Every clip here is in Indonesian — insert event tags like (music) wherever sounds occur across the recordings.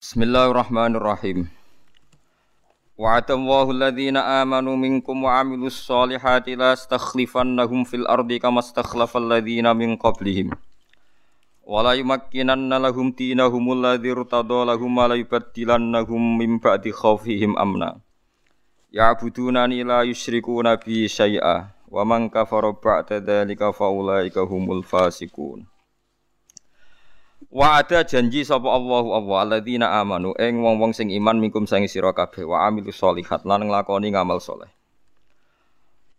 Bismillahirrahmanirrahim. Wa'adallahu alladhina amanu minkum wa amilus solihati la astakhlifannahum fil ardi kama astakhlafal ladhina min qablihim. Wa la yumakkinanna lahum dinahum alladhi irtada lahum wa la yubaddilannahum min ba'di khawfihim amna. Ya'budunani la yusyrikuna bi syai'a wa man kafara ba'da dhalika fa ulaika humul fasiqun. Wa ada janji sapa Allahu Allah alladzina amanu ing wong-wong sing iman minkum sang sira kabeh wa amilus solihat lan nglakoni ngamal soleh.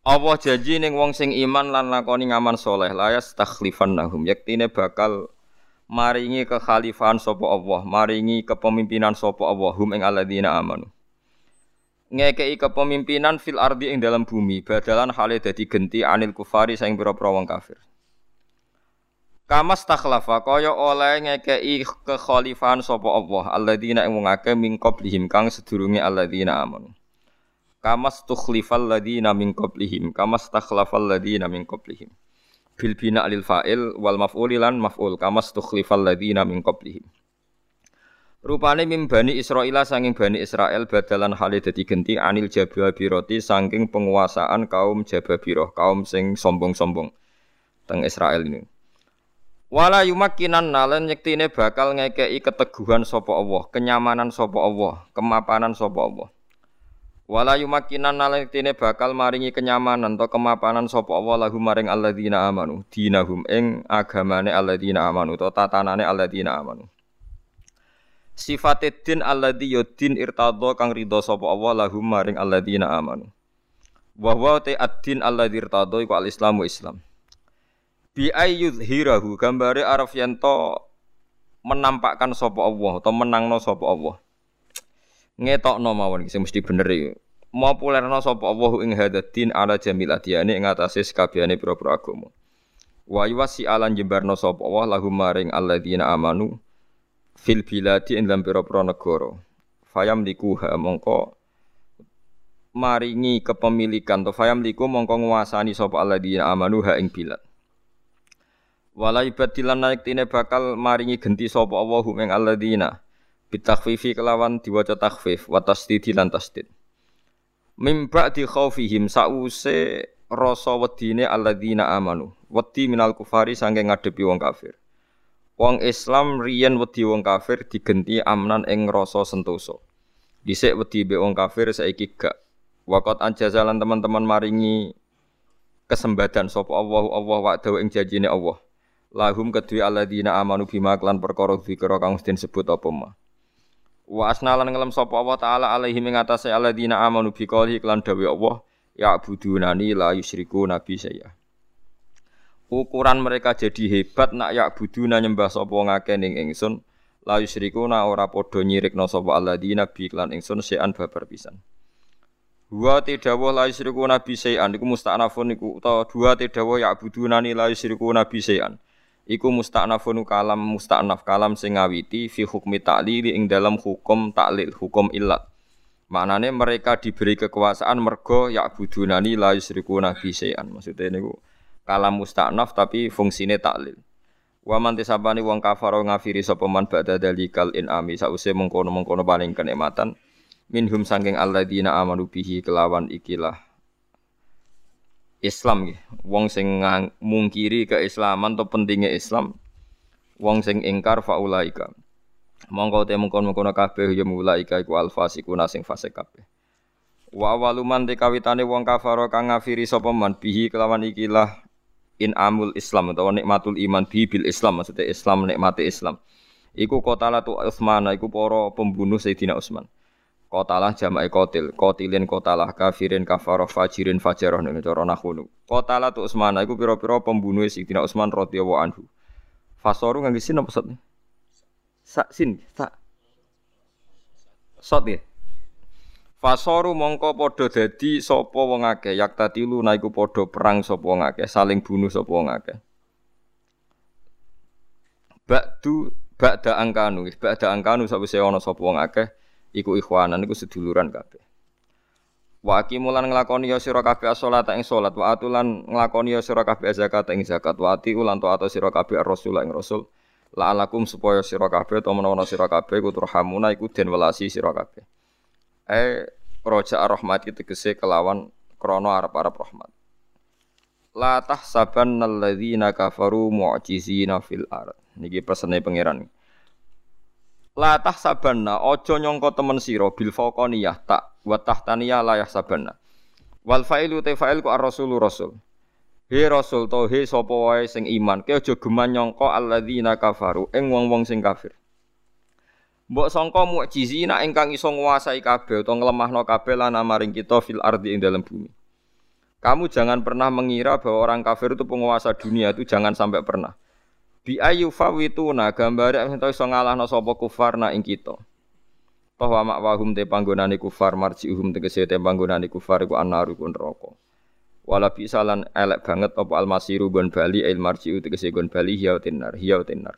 Allah janji ning wong sing iman lan lakoni ngamal soleh layas takhlifannahum yektine bakal maringi kekhalifahan sapa Allah, maringi kepemimpinan sapa Allah hum ing alladzina amanu ngekei kepemimpinan fil ardi ing dalam bumi badalan hale dadi genti anil kufari saing pira-pira wong kafir. Kamas takhlafa kaya oleh ngekei kekhalifahan sapa Allah alladzina ing wong min qablihim kang sedurunge alladzina amanu. Kamas tukhlifal ladzina min qablihim kamas takhlafal ladzina min qablihim. Bil bina lil fa'il wal maf'ul lan maf'ul kamas tukhlifal ladzina min qablihim. Rupane mim bani Israila sanging bani Israel badalan hale dadi genti anil jababiroti sanging penguasaan kaum jababiroh, kaum sing sombong-sombong teng Israel ini. Wala yumakkinan nalen nyektine bakal ngekei keteguhan sapa Allah, kenyamanan sapa Allah, kemapanan sapa Allah. Wala yumakkinan nalen nyektine bakal maringi kenyamanan atau kemapanan sapa Allah lahum maring alladzina amanu, dinahum ing agamane alladzina amanu, atau tatanane alladzina amanu. Sifate din alladzi yudin irtadha kang ridho sapa Allah lahum maring alladzina amanu. Wa huwa ta ad-din alladzi irtadha iku al-islamu Islam. Bi ayyudhirahu gambare araf yanto menampakkan sapa Allah atau menangno sapa Allah. Ngetokno mawon sing mesti bener iki. Populerno sapa Allah ing hadatin ala jamil adiyane ing atase sakabehane pira-pira agama. Wa yuwasi alan jembarno sapa Allah lahum maring alladzina amanu fil biladi ing dalam pira-pira negara. Fayam likuha mongko maringi kepemilikan to fayam liku mongko nguasani sapa alladzina amanu ha ing bilad. Wala ibadilan naik tine bakal maringi genti sapa Allah ing alladzina bitakhfifi kelawan diwaca takhfif wa tasdidi tasdid. Mim ba'di khaufihim sause rasa wedine alladzina amanu. Wedi minal kufari sangge ngadepi wong kafir. Wong Islam riyen wedi wong kafir digenti amnan ing rasa sentosa. Dhisik wedi mbek wong kafir saiki gak. Waqat anjazalan teman-teman maringi kesembadan sapa Allah Allah wa'dahu ing janjine Allah. Lahum kedue alladzina amanu bima klan perkara dzikra kang mesti sebut apa ma. Wa asnalan ngelem sapa Allah taala alaihi ing atase alladzina amanu bi qouli klan dawe Allah ya budunani la yusyriku nabi saya ukuran mereka jadi hebat nak yak buduna nyembah sapa ngake ning ingsun la yusyrikuna ora padha nyirikna sapa alladzina bi lan ingsun sean babar pisan. Dua tidawah la yusyriku nabi sayan iku musta'nafun iku utawa dua tidawah yak buduna ni la yusyriku nabi sayan iku musta'nafun kalam musta'naf kalam sing ngawiti fi hukmi ta'lili ing dalam hukum taklil hukum illat maknane mereka diberi kekuasaan mergo yak budunani la yusyriku nabi sayan maksudnya niku kalam musta'naf tapi fungsine taklil. Wa man tisabani wong kafaro ngafiri sapa man ba'da dalikal inami sause mengkono-mengkono paling kenikmatan minhum sangking alladzina amanu bihi kelawan ikilah Islam nggih. Wong sing mungkiri keislaman atau pentingnya Islam wong sing ingkar faulaika. Mongko te mengkono-mengkono kabeh ya mulaika iku alfasikuna sing fasik kabeh. Wa waluman te kawitane wong kafaro kang ngafiri sapa man bihi kelawan ikilah in amul Islam atau nikmatul iman bi bil Islam maksudnya Islam nikmati Islam. Iku kotala tu Utsman, iku para pembunuh Sayyidina Utsman. Kotalah jama'i kotil, kotilin kotalah kafirin kafaroh fajirin fajaroh ning cara nahwu. Kotala tu Utsman, iku pira-pira pembunuh Sayyidina Utsman radhiyallahu anhu. Fasoru ngangge sin apa sot? Sa sin, sa. Sot ya. Fasoru mongko padha dadi sapa wong akeh yak tatilu naiku padha perang sapa wong akeh saling bunuh sapa wong akeh Ba'du ba'da angkanu ba'da angkanu sawise ana sapa wong akeh iku ikhwanan iku seduluran kabeh Wa aqimulan nglakoni ya sira kabeh salat ing salat wa atulan nglakoni ya sira kabeh zakat ing zakat wa ati ulan taat sira kabeh rasul ing rasul La'alakum supaya sira kabeh utawa menawa sira kabeh iku turhamuna iku den welasi sira kabeh. Eh roja rahmat tegese kelawan krana arep-arep rahmat. La tahsabanna alladzina kafaru mu'jizina fil ard. Niki pesene pangeran. La tahsabanna aja nyangka temen sira bil faqaniyah tak wa tahtaniyah la yahsabanna. Wal fa'ilu te fa'il ku ar-rasulu rasul. He rasul to he sapa wae sing iman, ke aja geman nyangka alladzina kafaru ing wong-wong sing kafir. Mbok sangka mukjizina ingkang iso nguasai kabeh utawa nglemahno kabeh lan maring kita fil ardi ing dalam bumi. Kamu jangan pernah mengira bahwa orang kafir itu penguasa dunia itu jangan sampai pernah. Bi ayu fawituna gambare ento iso ngalahno sapa kufar na ing kita. Toh wa makwahum te panggonane kufar marjiuhum tegese te panggonane kufar iku annaru ku neraka. Wala bisalan elek banget apa almasiru gon bali il marjiu tegese gon bali hiya tinar hiya tinar.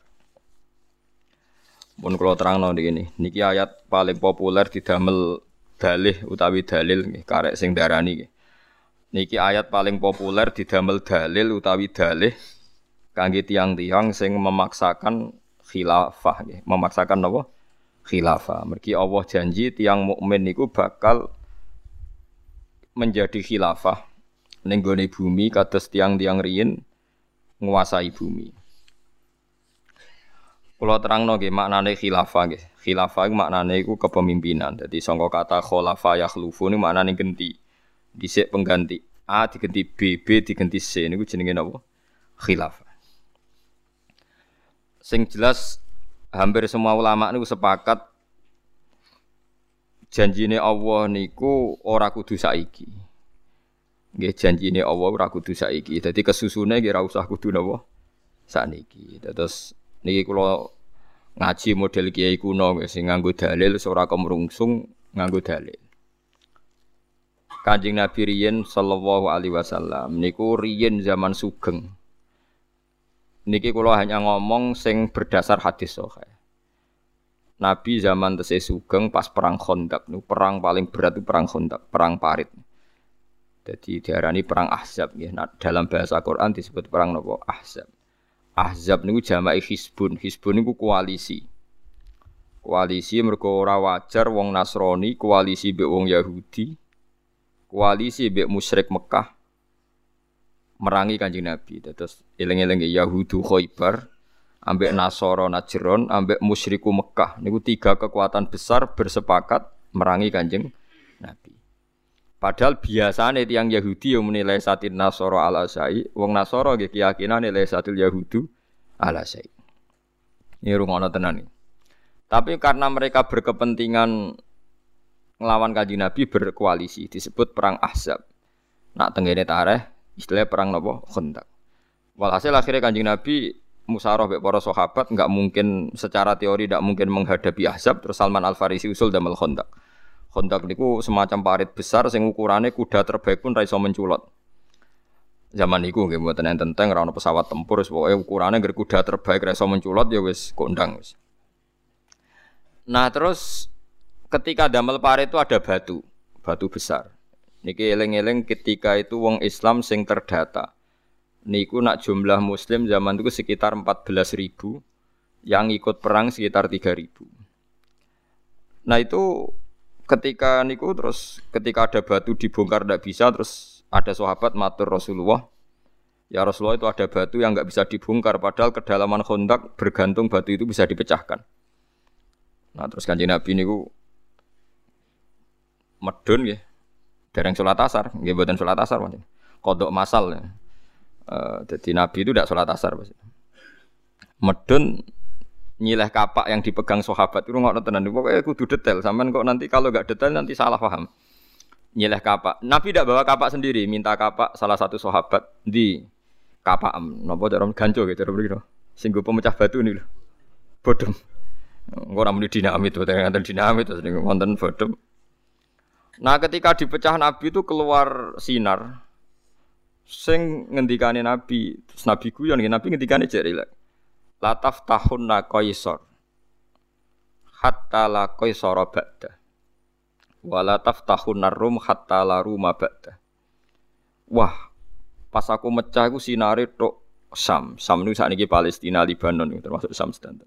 Mun kula terangno niki niki ayat paling populer didamel dalih utawi dalil karek sing darani. Niki ayat paling populer didamel dalil utawi dalih kangge tiang-tiang sing memaksakan khilafah nggih. Memaksakan napa? Khilafah. Mergi Allah janji tiang mukmin niku bakal menjadi khilafah ning gone bumi kados tiang-tiang riyin nguasai bumi. Kula terangno nggih maknane khilafah nggih. Khilafah iku maknane iku kepemimpinan. Dadi sangka kata khulafa yakhlufu niku maknane genti. Dhisik pengganti A diganti B, B diganti C niku jenenge napa? Khilafah. Sing jelas hampir semua ulama niku sepakat janjine Allah niku ora kudu saiki. Nggih janjine Allah ora kudu saiki. Dadi kesusune nggih ora usah kudu napa sakniki. Terus niki kula ngaji model kiai kuno sing nganggo dalil ora kemrungsung nganggo dalil. Kanjeng Nabi riyen sallallahu alaihi wasallam niku riyen zaman sugeng. Niki kula hanya ngomong sing berdasar hadis sahih. Nabi zaman tesih sugeng pas perang Khandaq, perang paling berat itu perang Khandaq, perang parit. Jadi diarani perang Ahzab ya. Nah, dalam bahasa Quran disebut perang nopo Ahzab. Ahzab niku jama'i Hizbun. Hizbun niku koalisi. Koalisi mergo ora wajar wong Nasrani koalisi mbek wong Yahudi. Koalisi mbek musyrik Mekah merangi Kanjeng Nabi. Terus eling-eling Yahudu Khaybar ambek Nasoro Najron ambek musyriku Mekah niku tiga kekuatan besar bersepakat merangi Kanjeng Nabi. Padahal biasanya tiang Yahudi yang menilai satin Nasoro ala Asai, wong Nasoro gitu keyakinan nilai satil Yahudu ala Asai. Ini rungono tenan nih. Tapi karena mereka berkepentingan ngelawan kaji Nabi berkoalisi disebut perang Ahzab. Nak tenggene tareh istilahnya perang nopo Khandaq. Walhasil akhirnya kanjeng Nabi musyawarah be para sahabat nggak mungkin secara teori tidak mungkin menghadapi Ahzab terus Salman Al Farisi usul damel Khandaq. Hondak niku semacam parit besar sing ukurannya kuda terbaik pun raiso menculot. Zaman niku nggih mboten enten tentang ora pesawat tempur wis pokoke ukurane ngger kuda terbaik raiso menculot ya wis kondang wis. Nah, terus ketika damel parit itu ada batu, batu besar. Niki eleng-eleng ketika itu wong Islam sing terdata. Niku nak jumlah muslim zaman itu sekitar 14 ribu, yang ikut perang sekitar 3 ribu. Nah itu ketika niku terus ketika ada batu dibongkar tidak bisa terus ada sahabat matur Rasulullah ya Rasulullah itu ada batu yang nggak bisa dibongkar padahal kedalaman kontak bergantung batu itu bisa dipecahkan nah terus kanjeng Nabi niku medun ya dereng sholat asar nggih buatan sholat asar macam kodok masal ya. Jadi Nabi itu tidak sholat asar medun nyileh kapak yang dipegang sahabat itu nggak tenan. Pokoknya kudu detail. Sampean kok nanti kalau nggak detail nanti salah paham. Nyileh kapak. Nabi tidak bawa kapak sendiri minta kapak salah satu sahabat di kapak nopo cara ganco gitu cara begitu singgung pemecah batu ini loh bodom Enggak namun dinamit, nganten dinamit, terus ngonten bodom. Nah, ketika dipecah Nabi itu keluar sinar, sing ngendikane Nabi, terus Nabi guyon, Nabi ngendikane jari lah lataf tahunna qaisar hatta la qaisara ba'da wala taftahunna rum hatta la ruma ba'da wah pas aku mecah aku sinare tok Sam. Sam saat ini Palestina, Lebanon termasuk Sam sedanten.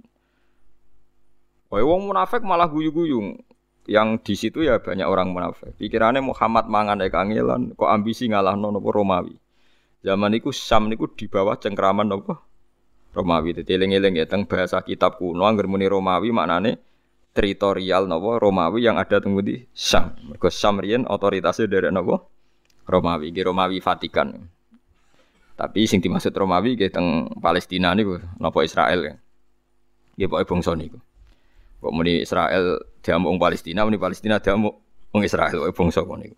Wah, wong munafik malah guyu-guyu. Yang di situ ya banyak orang munafik. Pikirannya Muhammad mangan ek kangelan, kok ambisi ngalah nono Romawi. Zaman itu Sam niku di bawah cengkraman nopo Romawi. Dadi eling-eling ya bahasa kitab kuno angger muni Romawi maknane teritorial nopo Romawi yang ada teng di Sam. Mergo Sam riyen otoritasnya dari nopo Romawi, iki Romawi Vatikan. Tapi sing dimaksud Romawi nggih teng Palestina niku napa Israel ya. Nggih pokoke bangsa niku. Kok muni Israel diamuk wong Palestina, muni Palestina diamuk wong Israel wae bangsa kono niku.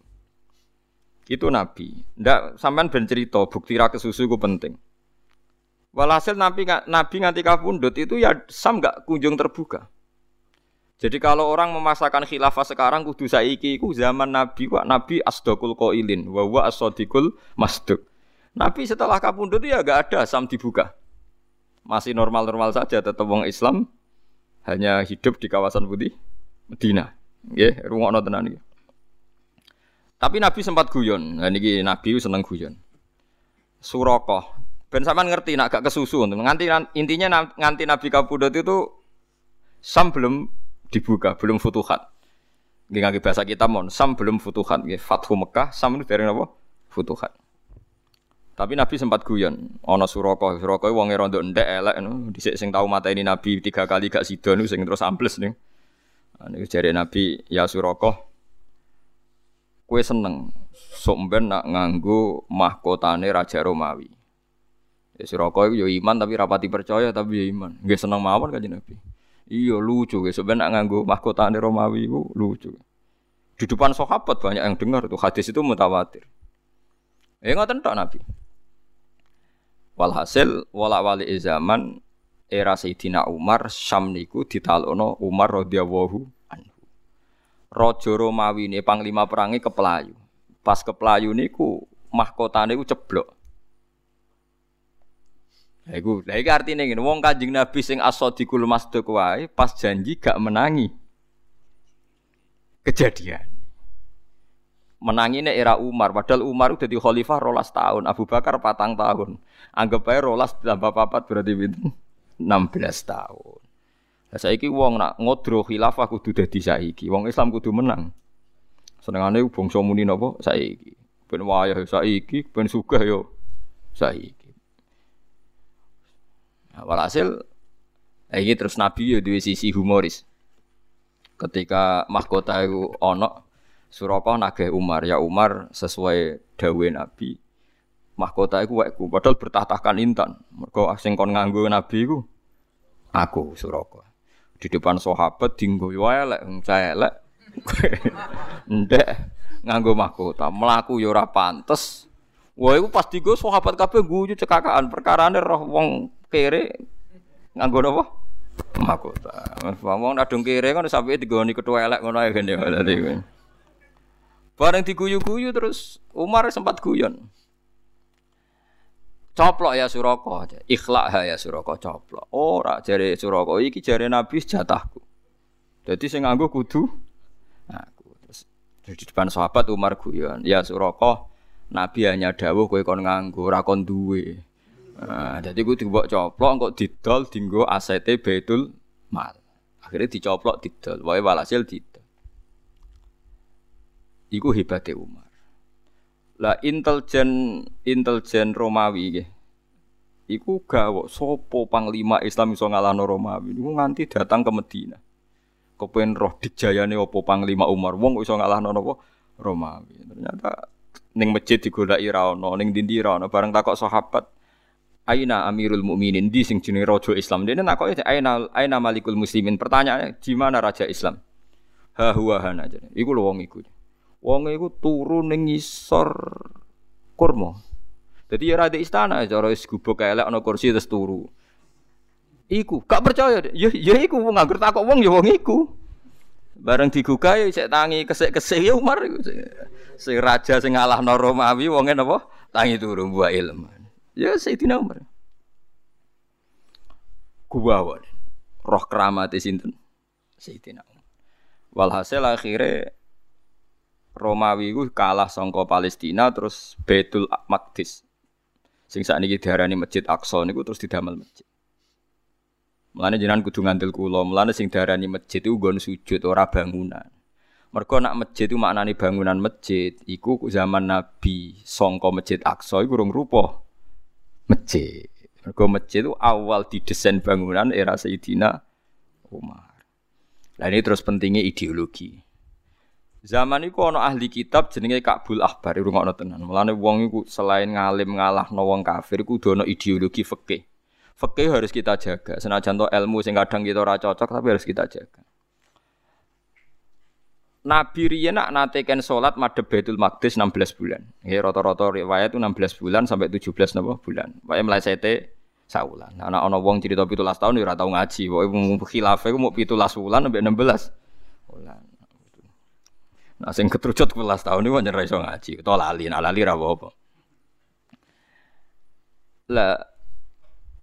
Itu nabi. Ndak sampean ben cerita bukti ra kesusu ku penting. Walhasil nabi nabi nganti kapundhut itu ya sam gak kunjung terbuka. Jadi kalau orang memasakkan khilafah sekarang kudu saiki iku zaman Nabi wa Nabi asdaqul qailin wa wa as-sadiqul masduq. Nabi setelah kapundhut ya gak ada sam dibuka. Masih normal-normal saja tetap wong Islam hanya hidup di kawasan putih Medina. Nggih, rungokno tenan iki. Tapi Nabi sempat guyon. Nah niki Nabi seneng guyon. Suroko. Ben sampean ngerti nak gak kesusu nganti intinya nganti Nabi kapundhut itu Sam belum dibuka, belum futuhat. Nggih bahasa kita mon, Sam belum futuhat nggih. Fathu Mekah, Sam itu dari napa? Futuhat. Tapi Nabi sempat guyon, ana Suraka, Suraka wonge rondo ndek elek no. Dhisik sing tau ini Nabi tiga kali gak sida niku sing terus ambles nih. Niku jare Nabi, ya Suraka, kue seneng sok nak nganggo mahkotane raja Romawi. Ya Suraka iku yo iman tapi rapati percaya tapi yo iman. Nggih seneng mawon kanjeng Nabi. Iya lucu guys, sebenarnya nganggo mahkota Romawi itu lucu. Di depan sahabat banyak yang dengar tuh hadis itu mutawatir. Eh nggak tok Nabi. Walhasil wala wali zaman era Sayyidina Umar Syam niku ditalono Umar radhiyallahu anhu. Raja Romawi ini panglima perangi kepelayu. Pas kepelayu niku mahkota niku ceblok. Lah iku, lah iki artine ngene, wong Kanjeng Nabi sing as-sadiqul masduq wae pas janji gak menangi. Kejadian. Menangi ini era Umar, padahal Umar udah di khalifah rolas tahun, Abu Bakar patang tahun. Anggap aja rolas tambah papat berarti itu 16 tahun. Lah saiki wong nak ngodro khilafah kudu dadi saiki. Wong Islam kudu menang. Senengane bangsa muni napa saiki. Ben wayah saiki, ben sugih yo saiki. Nah, walhasil ini terus Nabi ya dua sisi humoris. Ketika mahkota itu ono Suraka nagih Umar, ya Umar sesuai dawe Nabi. Mahkota itu wekku, padahal bertahtakan intan. Mereka sing kon nganggo Nabi itu aku Suraka. Di depan sahabat dinggo yo elek, saya elek. (laughs) Ndek nganggo mahkota, melaku yo ora pantes. Wah, itu pas digo sahabat kabeh guyu cekakaan perkarane roh wong kere nganggo napa? Mahkota. Wong nadung kere kan sampe digoni ketua elek ngono ae gene. Bareng diguyu-guyu terus Umar sempat guyon. Coplok ya Suraka, ikhlak ya Suraka coplok. Ora jare Suraka iki jare Nabi jatahku. Jadi sing nganggo kudu aku. Terus di depan sahabat Umar guyon, ya Suraka, Nabi hanya dawuh kowe kon nganggo, ora kon duwe. Nah, jadi gue dibawa coplok, kok didol, dinggo asete betul mal. Akhirnya dicoplok didol, wae walhasil didol. Iku hebatnya Umar. Lah intelijen intelijen Romawi ge. Iku gawok sopo panglima Islam iso ngalahno Romawi. Iku nganti datang ke Medina. Kepen roh dijayane opo panglima Umar. Wong iso ngalahno napa Romawi. Ternyata ning masjid digolaki ra ono, ning dindi ra ono, bareng takok sahabat Aina Amirul Mukminin di sing jenenge raja Islam. Dene nakoke aina aina Malikul Muslimin. Pertanyaannya di mana raja Islam? Ha huwa hana aja. Iku lho wong iku. Wong iku turu ning ngisor kurma. Dadi ya rada istana cara wis gubuk elek ana kursi terus turu. Iku gak percaya. Ya ya iku wong nganggur takok wong ya wong iku. Bareng digugah ya cek tangi kesek-kesek ya Umar. Sing raja sing ngalahno Romawi wonge napa? Tangi turu buah ilmu. Ya Sayyidina Umar. Kuwawan. Roh keramat sinten? Sayyidina Umar. Walhasil akhirnya Romawi ku kalah songko Palestina terus Betul Maqdis. Sing sakniki diarani Masjid Aqsa niku terus didamel masjid. Mulane jenengan kudu ngandel kula, mulane sing diarani masjid iku nggon sujud ora bangunan. Mergo nak masjid itu maknane bangunan masjid, iku zaman Nabi songko Masjid Aqsa iku urung rupa masjid. Mergo masjid itu awal didesain bangunan era Sayyidina Umar. Nah ini terus pentingnya ideologi. Zaman itu ana ahli kitab jenenge Kabul Ahbar rungokno tenan. Mulane wong iku selain ngalim ngalahno wong kafir iku kudu ideologi fikih. Fikih harus kita jaga. Senajan to ilmu sing kadang kita ora cocok tapi harus kita jaga. Nabi riyen nak nate ken salat madhep Baitul Maqdis 16 bulan. Nggih rata-rata riwayat itu 16 bulan sampai 17 napa bulan. Wae mlesete saulan. Nah, ana wong cerita 17 tahun ya ora tau ngaji. Pokoke khilafah iku mau 17 bulan sampai 16 bulan. Nah sing ketrucut 11 tahun ini wajar iso ngaji, utawa lali, nah lali ra apa. Lah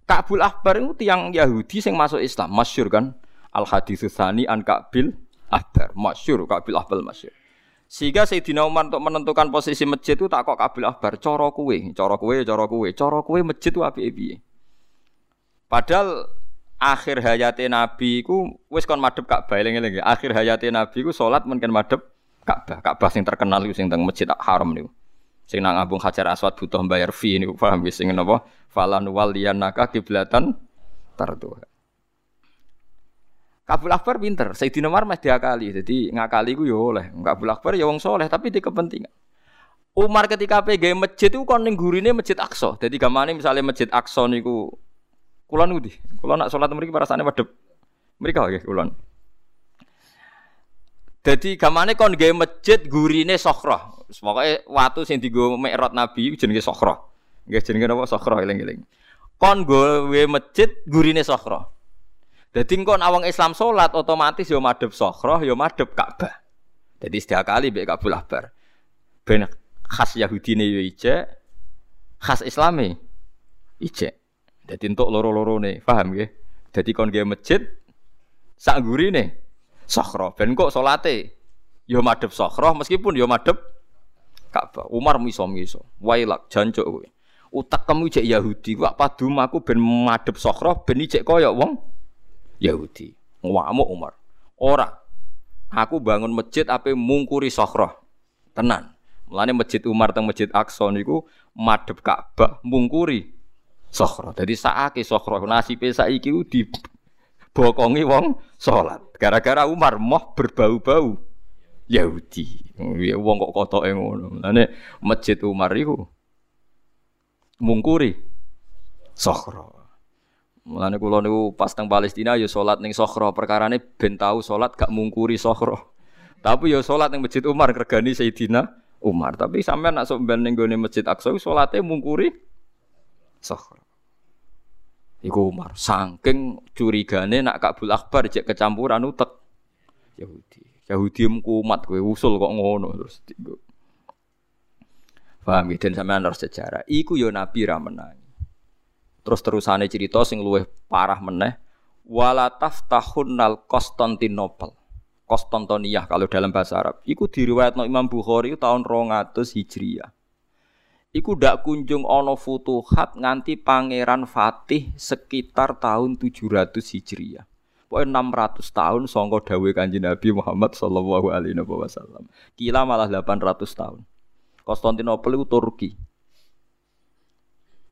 Ka'bul Ahbar itu tiang Yahudi sing masuk Islam, masyur kan? Al hadis tsani an Ka'bil Ahbar, masyur Ka'bil Ahbar masyur. Sehingga Sayyidina Umar untuk menentukan posisi masjid itu tak kok Ka'bil Ahbar, coro kue, coro kue, coro kue, coro kue masjid itu api api. Padahal akhir hayatnya Nabi ku wis kon madhep Ka'bah eling-eling. Akhir hayatnya Nabi ku salat mungkin madhep Ka'bah. Ka'bah sing terkenal iku sing teng Masjid Haram niku. Sing nang Abung Hajar Aswad butuh bayar fee niku paham wis sing napa? Falan waliyanaka kiblatan tarduha. Kabul Akbar pinter, Sayyidina Umar mesti diakali. Jadi ngakali ku yo oleh. Kabul Akbar ya wong soleh tapi di kepentingan. Umar ketika PG masjid itu kon gurine Masjid Aqsa. Jadi gamane misalnya Masjid Aqsa niku kula niku di. Kula nak salat mriki rasane madhep. Mriki nggih kula. Jadi gamane kon gawe masjid gurine sokhroh. Pokoke watu sing dienggo mikrot Nabi jenenge sokhroh. Nggih jenenge napa sokhroh eling-eling. Kon gawe masjid gurine sokhroh. Dadi kon awang Islam salat otomatis yo madhep sokhroh yo madhep Ka'bah. Jadi setiap kali mbek Kabul Ahbar. Ben khas Yahudine yo ije, khas Islame ije. Dadi entuk loro-lorone, paham nggih? Dadi kon gawe masjid sak gurine Sokhro. Ben kok salate ya madhep sokhro meskipun ya madhep Ka'bah. Umar miso-miso. Wailak jancuk kowe. Utak kamu cek Yahudi, kok padu aku ben madhep sokhro ben cek koyo wong Yahudi. Ngamuk Umar. Ora. Aku bangun masjid ape mungkuri sokhro. Tenan. Mulane masjid Umar teng masjid Aqsa niku madhep Ka'bah mungkuri sokhro. Jadi saake sokhro nasibe ku di bokongi wong salat. Gara-gara Umar moh berbau-bau Yahudi. Ya wong kok kotoke ngono. Lane masjid Umar iku mungkuri Sokhra. Mulane kula niku pas teng Palestina ya salat ning Sokhra, perkarane ben tau salat gak mungkuri Sokhra. Tapi ya salat ning Masjid Umar regani Sayyidina Umar. Tapi sampean nak sok ben ning gone Masjid Aqsa salate mungkuri Sokhra. Iku Umar saking curigane nak Kabul Akbar cek kecampuran utek Yahudi. Yahudi kumat kowe usul kok ngono terus. Paham dan sampean harus sejarah. Iku yo Nabi ra menangi. Terus terusane cerita sing luwih parah meneh wala taftahunnal Konstantinopel. Konstantiniyah kalau dalam bahasa Arab. Iku diriwayatno Imam Bukhari tahun 200 Hijriah iku ndak kunjung ana futuhat nganti pangeran Fatih sekitar tahun 700 Hijriah. Pokoke 600 tahun sangka dawuh Kanjeng Nabi Muhammad sallallahu alaihi wasallam. Kila malah 800 tahun. Konstantinopel itu Turki.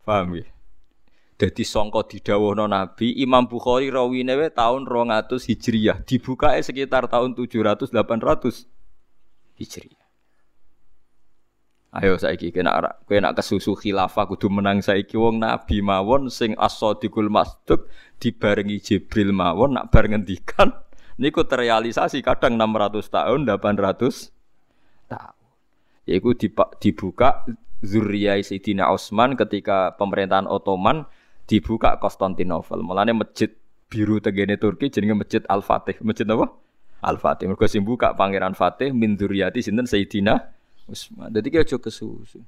Paham ya? Jadi sangka didhawuhna Nabi Imam Bukhari rawine we tahun 200 Hijriah, dibukae sekitar tahun 700 800 Hijriah. Ayo saiki kena kowe nak kesusu khilafah kudu menang saiki wong nabi mawon sing as-sadiqul masduq dibarengi Jibril mawon nak bar ngendikan (laughs) niku terrealisasi kadang 600 tahun 800 tahun. Yaiku dibuka zuriyah Sayyidina Utsman ketika pemerintahan Ottoman dibuka Konstantinopel. Mulane masjid biru tegene Turki jenenge Masjid Al-Fatih. Masjid apa? Al-Fatih. Mergo sing buka Pangeran Fatih min zuriyati sinten Sayyidina Usman. Dadi ki aja kesusu.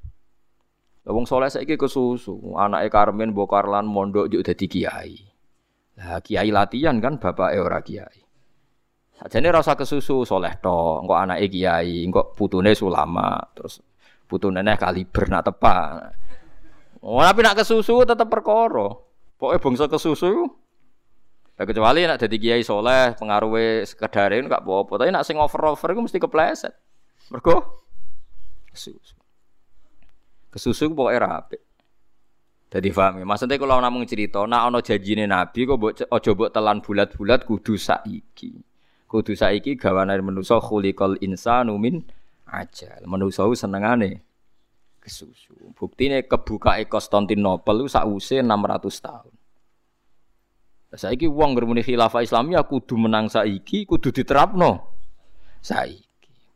Lah wong saleh saiki kesusu, anake Karmen Bokarlan mondok yo dadi kiai. Lah kiai latihan kan bapak ora kiai. Sajane rasa kesusu soleh to, engko anake kiai, engko putune sulama, terus putune neh kaliber nak tepak. Oh, tapi nak kesusu tetap perkara. Pokoknya bangsa kesusu Ya kecuali nak jadi kiai soleh, pengaruhnya sekedarin gak apa-apa. Tapi nak sing over-over itu mesti kepleset. Mergo kesusu. Kesusu pokoknya rapi. Jadi paham ya. Maksudnya kalau namung cerita, nak ono janjine Nabi kok mbok aja mbok telan bulat-bulat kudu saiki. Kudu saiki gawane manusa khuliqal insanu min ajal. Manusa senengane kesusu. Buktine kebuka Konstantinopel sakwise 600 tahun. Saiki wong ngremuni khilafah Islamiyah kudu menang saiki, kudu diterapno saiki.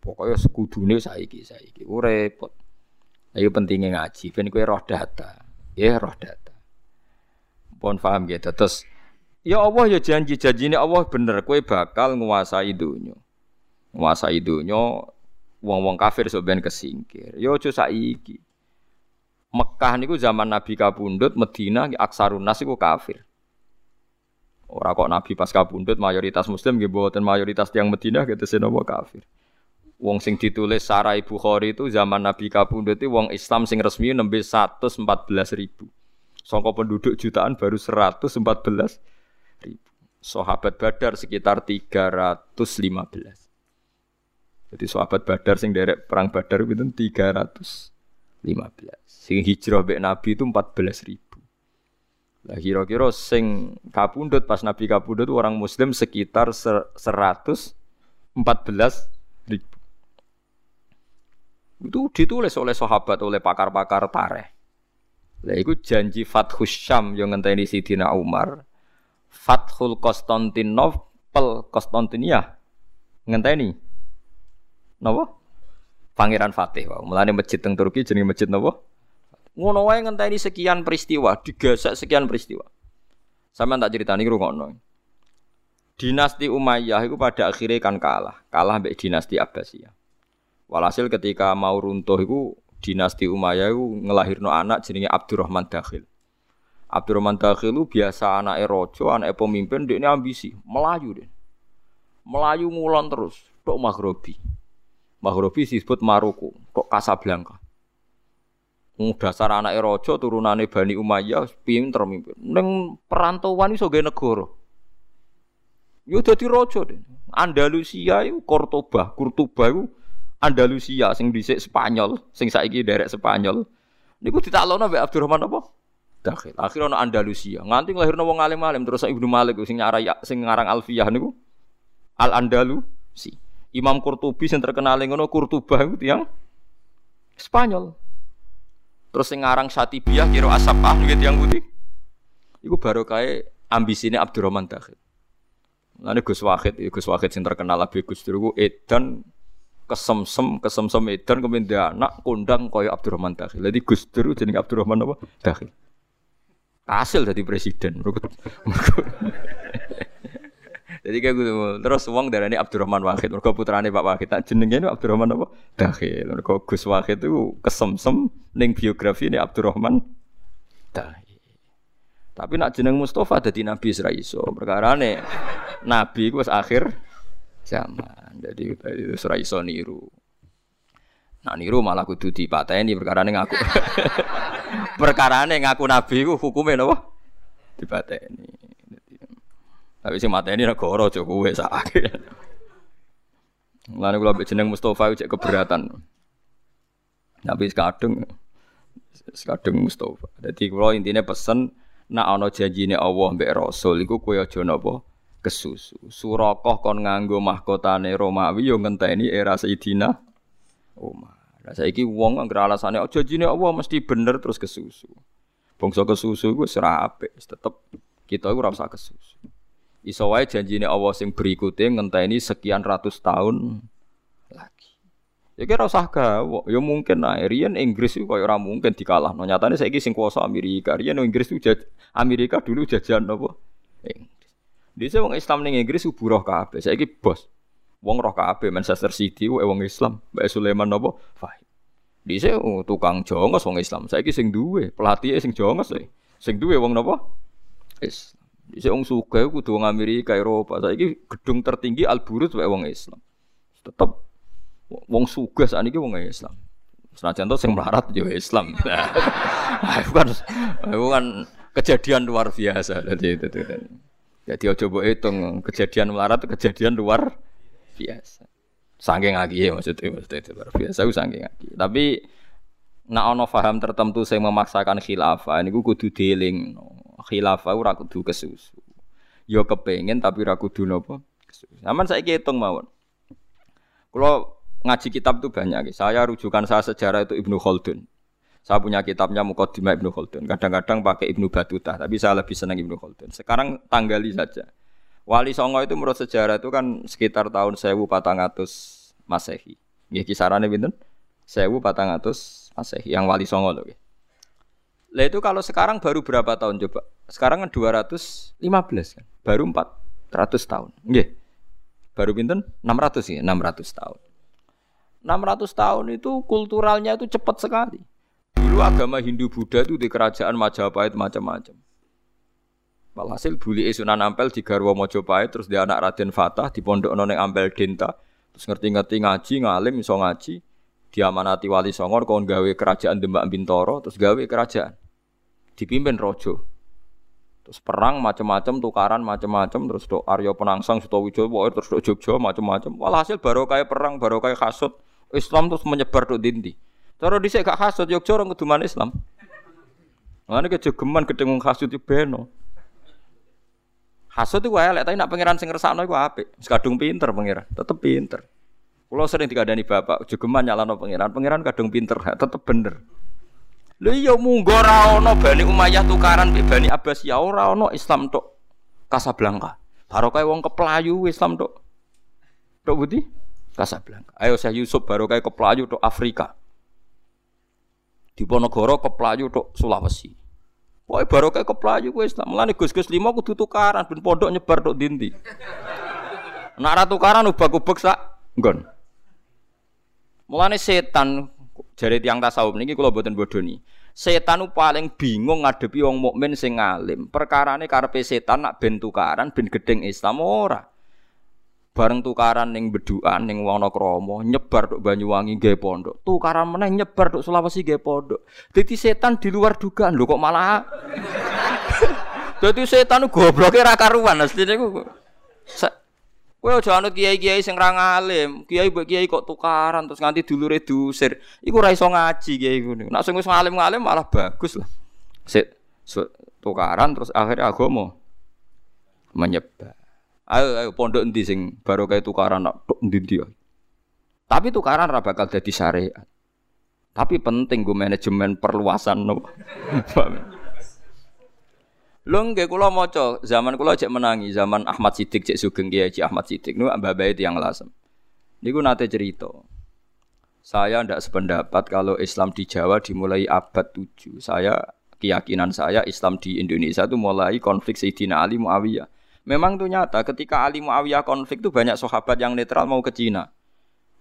Pokoknya sekudune saiki saiki. Ku repot. Ayo pentingnya ngaji, ben kowe roh data. Ya roh data. Pun paham gitu. Terus ya Allah ya janji janji ini Allah bener kowe bakal nguasai dunia. Nguasai dunia wong-wong kafir sebenarnya kesingkir. Yo ya aja saiki. Mekah niku zaman Nabi kabundut, Medina aksarun nas iku kafir. Ora kok Nabi pas kabundut mayoritas muslim nggih mboten mayoritas tiang Madinah gitu senapa kafir. Wong sing ditulis Sarai Bukhari itu zaman Nabi kabundut itu wong Islam sing resmi nembe 114 ribu. Songko penduduk jutaan baru 114 ribu. Sahabat Badar sekitar 315. Jadi sahabat Badar sing derek perang Badar itu 315. Sing hijrah mbek Nabi itu 14 ribu. Lah kira-kira sing kapundut pas Nabi kapundut orang muslim sekitar 114 ribu. Itu ditulis oleh sahabat, oleh pakar-pakar tareh. Lah itu janji Fathus Syam yang ngenteni Sidina Umar. Fathul Konstantinopel, Konstantinia. Ngenteni. Napa? Pangeran Fatih. Wow. Mulane masjid teng Turki jenenge masjid napa? Ngono wae ngenteni sekian peristiwa, digasak sekian peristiwa. Sama tak ceritani ngono. Dinasti Umayyah itu pada akhirnya kan kalah, kalah mbek dinasti Abbasiyah. Walhasil ketika mau runtuh itu dinasti Umayyah itu ngelahirno anak jenenge Abdurrahman Dakhil. Abdurrahman Dakhil itu biasa anak rojo, anak pemimpin, dia ini ambisi, melayu deh. Melayu ngulon terus, tok Maghrobi. Maghrobi disebut Maroko, tok Casablanca. dasar anak raja turunane Bani Umayyah pinter mimpin. Ning perantauan iso gawe negara. Yo dadi raja deh. Andalusia iku Cordoba, Kurtuba iku Andalusia sing dhisik Spanyol, sing saiki derek Spanyol. Niku ditaklono mbek Abdurrahman apa? Dakhil. Akhirnya ana Andalusia. Nganti nglahirno wong alim-alim terus Ibnu Malik sing nyarai sing ngarang Alfiyah niku Al Andalusi. Imam Qurtubi sing terkenal ngono Kurtuba iku tiyang Spanyol. Terus sing ngarang Satibiyah kira asapah gitu yang putih. Iku baru kayak ambisine Abdurrahman Dakhil. Lalu Gus Wahid, Gus Wahid sing terkenal lebih Gus Dur edan kesemsem kesemsem edan kemudian anak kondang kaya Abdurrahman Dakhil. Jadi Gus Dur jenenge Abdurrahman apa? Dakhil. Hasil jadi presiden. (laughs) Jadi kayak gitu. Terus uang dari ini Abdurrahman Wahid. Mereka putrane Pak Wahid. Jenengnya ini Abdurrahman apa? Dahil. Mereka Gus Wahid itu kesemsem neng biografi ini Abdurrahman Dahil. Tapi nak jeneng Mustafa jadi Nabi Israel. Perkara nih Nabi itu akhir zaman. Jadi itu Israel niru. Nah niru malah kudu dipateni perkara nih ngaku. (laughs) perkara nih ngaku Nabi ku hukumnya apa? Dipateni. Tapi si mata ini negara aja kowe sakake. Mulane kula mbek jeneng Mustofa cek keberatan. Tapi sekadung sekadung Mustofa. Jadi kula intine pesen nak ana janjine Allah mbek Rasul iku kowe aja napa kesusu. Surakoh kon nganggo mahkotane Romawi yo ngenteni era Sayyidina Umar. Lah saiki wong anggere alasane aja janjine Allah mesti bener terus kesusu. Bangsa kesusu iku wis tetep kita iku ora kesusu. Iso wae janjine Allah sing berikutnya ngenteni sekian ratus tahun lagi. Ya kira usah gawe, ya mungkin nah riyen Inggris itu kaya ora mungkin dikalahno. Nyatane saiki sing kuasa Amerika. Riyen Inggris itu Amerika dulu jajan apa? Dise wong Islam ning Inggris ku buruh kabeh. Saiki bos. Wong roh kabeh Manchester City ku wong Islam. Mbak Sulaiman apa? Fahim. Dise oh, tukang jongos wong Islam. Saiki sing duwe pelatih sing jongos e. Sing duwe wong napa? Islam. Bisa wong suga kudu wong Amerika, Eropa. Saiki gedung tertinggi Al Burut wae wong Islam. Tetep wong saat ini wong Islam. Senajan to sing melarat yo Islam. (laughs) Nah, itu (laughs) kan itu kan kejadian luar biasa. Jadi itu, itu. Jadi ojo mbok hitung kejadian melarat kejadian luar biasa. Saking lagi ya maksudnya, maksudnya itu luar biasa itu saking lagi. Tapi nak ono faham tertentu saya memaksakan khilafah ini gue kudu dealing khilafah ora kudu kesusu. Yo kepengen tapi ora kudu nopo kesusu. Aman saya hitung mawon. Kalau ngaji kitab itu banyak. Saya rujukan saya sejarah itu Ibnu Khaldun. Saya punya kitabnya Muqaddimah Ibnu Khaldun. Kadang-kadang pakai Ibnu Batuta, tapi saya lebih senang Ibnu Khaldun. Sekarang tanggali saja. Wali Songo itu menurut sejarah itu kan sekitar tahun 1400 Masehi. Ya kisarannya pinten? 1400 Masehi yang Wali Songo loh. Lah itu kalau sekarang baru berapa tahun coba? Sekarang kan 215 kan. Baru 400 tahun. Nggih. Baru pinten? 600 ya, 600 tahun. 600 tahun itu kulturalnya itu cepat sekali. Dulu agama Hindu Buddha itu di kerajaan Majapahit macam-macam. Walhasil buli Sunan Ampel di Garwa Mojopahit terus di anak Raden Fatah di pondok noneng Ampel Denta. Terus ngerti-ngerti ngaji ngalim iso ngaji diamanati wali songor kon gawe kerajaan Demak Bintoro terus gawe kerajaan. Dipimpin rojo terus perang macam-macam tukaran macam-macam terus do Aryo Penangsang Sutowijoyo terus do Jogja macam-macam. Walhasil baru kayak perang baru kayak kasut. Islam terus menyebar do dindi Cara dhisik gak hasud yo cara kuduman Islam. Mane kejogeman gedeng wong hasud iki beno. Hasud itu elek tapi nak pangeran sing ngersakno iku apik. Wis kadung pinter pangeran, tetep pinter. Kulo sering dikandani bapak, jogeman nyalano pangeran, pangeran kadung pinter, tetep bener. Lha iya munggo ora ana Bani Umayyah tukaran mbek Bani Abbasiyah ora ana Islam tok Kasablanka. Barokah wong keplayu Islam tok. Tok budi? Kasablanka. Ayo saya Yusuf barokah keplayu tok Afrika. Diponegoro keplayu tok Sulawesi. Wah baru kayak keplayu gue Islam. Mulane gus-gus lima kudu tukaran ben pondok nyebar tok dindi. Nak ra tukaran ubak-ubek sak nggon. Mulane setan jari tiang tasawuf niki kula boten bodoni. Setan paling bingung ngadepi wong mukmin sing alim. Perkarane karepe setan nak ben tukaran ben gedeng Islam ora bareng tukaran ning beduan ning Wonokromo nyebar tok Banyuwangi nggih pondok tukaran meneh nyebar tok Sulawesi nggih pondok dadi setan di luar dugaan lho kok malah (laughs) dadi setan gobloke ra karuan asline ku Kowe aja anut kiai-kiai sing ra kiai mbek kiai kok tukaran terus nganti dulure diusir. Iku ra iso ngaji kiai ngono. Nek sing wis ngalim-ngalim malah bagus lah. Sik tukaran terus akhirnya agama menyebar. Ayo ayo pondok endi sing kayak tukaran tok endi dia. Tapi tukaran ora bakal dadi syariat. Tapi penting gue manajemen perluasan no. (laughs) Lho nggih kula maca zaman kula cek menangi zaman Ahmad Siddiq cek sugeng Kiai Ahmad Siddiq niku mbah bae yang lasem. Niku nate cerita. Saya ndak sependapat kalau Islam di Jawa dimulai abad 7. Saya keyakinan saya Islam di Indonesia itu mulai konflik Sayyidina Ali Muawiyah. Memang itu nyata ketika Ali Muawiyah konflik itu banyak sahabat yang netral mau ke Cina.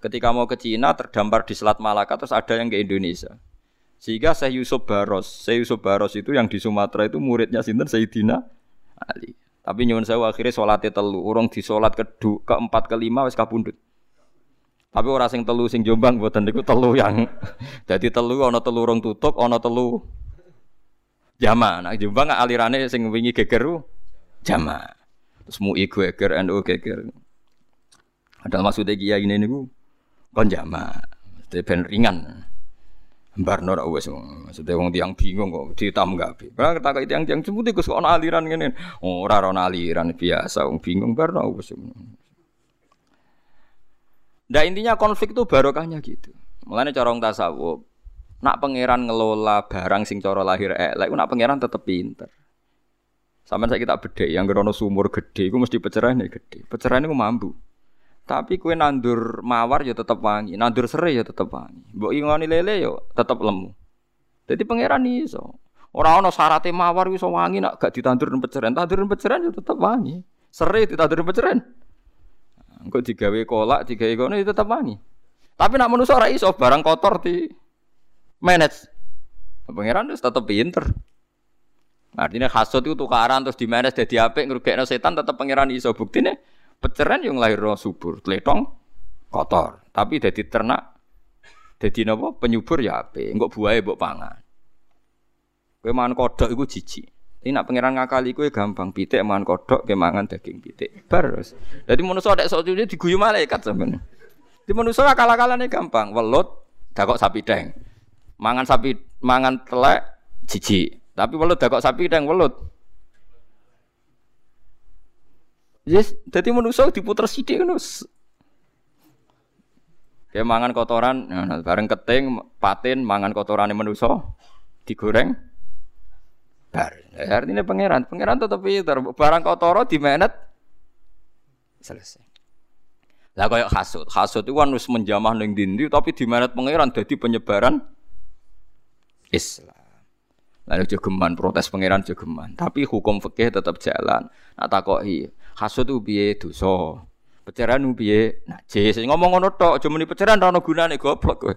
Ketika mau ke Cina terdampar di Selat Malaka terus ada yang ke Indonesia. Sehingga Syekh Yusuf Baros, Syekh Yusuf Baros itu yang di Sumatera itu muridnya sinten Sayyidina Ali. Tapi nyuwun saya akhirnya sholatnya telu, urung di sholat ke keempat kelima wis kabundut. Tapi orang sing telu sing Jombang buatan niku telu yang (laughs) jadi telu ana telu urung tutup, ana telu jama. Nah Jombang alirane sing wingi geger jama. Iku geger NU geger. Ada maksudnya kiai ini niku kon jama. Ben ringan. Barno ora wis maksudnya wong tiang bingung kok ditambah. Kalau kata tiang-tiang sebut iku kok ana aliran ngene. Ora ana aliran biasa wong bingung barno wis. Nah intinya konflik itu barokahnya gitu. Mulane cara wong tasawuf, nak pangeran ngelola barang sing cara lahir elek, nak pangeran tetep pinter. Sama saya kita beda, yang gerono sumur gede, gue mesti pencerahan nih gede. Pencerahan itu mampu. Tapi kue nandur mawar ya tetap wangi, nandur serai ya tetap wangi. Mbok ingoni lele yo ya tetap lemu. Jadi pangeran iso. Orang ono syaratnya mawar iso wangi nak gak ditandur dan pencerahan, tandur dan pencerahan ya tetap wangi. Serai ditandur dan pencerahan. Engko digawe kolak, digawe kono ya tetap wangi. Tapi nak manusia ora iso barang kotor di manage. Pangeran itu tetap pinter. Artinya hasut itu tukaran terus dimanes dadi apik ngrugekno setan tetep pangeran iso buktine peceran yang lahir subur, tletong kotor, tapi dadi ternak Dadi napa penyubur ya apik, engko buahe mbok pangan. Kowe mangan kodhok iku jijik. Ini nak pangeran ngakali kowe gampang, pitik mangan kodhok, kowe mangan daging pitik. Terus. Dadi manusa nek sok diguyu malaikat sampeyan. Di manusa akal-akalane gampang, welut dakok sapi deng. Mangan sapi mangan telek jijik. Tapi welut dakok sapi deng welut. Yes, jadi manusia diputer sidik kan Kayak mangan kotoran, nah, bareng keting, patin, mangan kotoran manusia, digoreng, bar. Ya, artinya pangeran, pangeran tetap pinter. Barang kotor di menet, selesai. Lah kayak hasut, hasut itu kan menjamah neng dindi, tapi di menet pangeran jadi penyebaran Islam. Lalu jogeman protes pangeran jogeman, tapi hukum fikih tetap jalan. Nah takoki, hasut itu biye dosa. Pecaran piye? Najis. Ngomong ngono tok, aja muni pecaran ora ono gunane goblok kowe.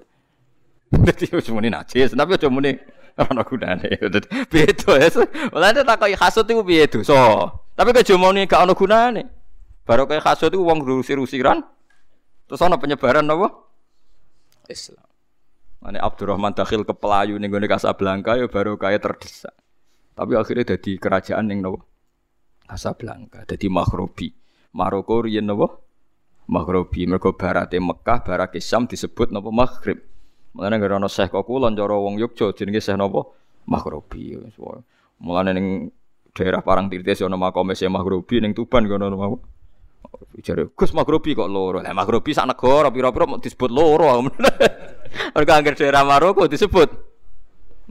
(laughs) Dadi aja muni najis, tapi aja muni ora ono gunane. (laughs) Beda ya. Mulane takoki hasud iku piye dosa. Tapi kok aja muni gak ono gunane. Baru kayak hasud iku wong rusir-rusiran. Terus ono penyebaran apa? Islam. Mane Abdurrahman dakhil ke pelayu ning gone Casablanca ya baru kaya terdesak. Tapi akhirnya jadi kerajaan ning nopo? Casablanca, jadi Maghribi. Maroko riyen napa? Maghribi. Mergo barate Mekah, barake Syam disebut napa Maghrib. Mulane gara ana Syekh kok kulon cara wong Yogya jenenge Syekh napa? Maghribi. Mulane ning daerah Parangtirtis ana makome Syekh Maghribi ning Tuban kono napa? Jare Gus Maghribi kok loro. Lah Maghribi sak negara pira-pira disebut loro. Mergo angger daerah Maroko disebut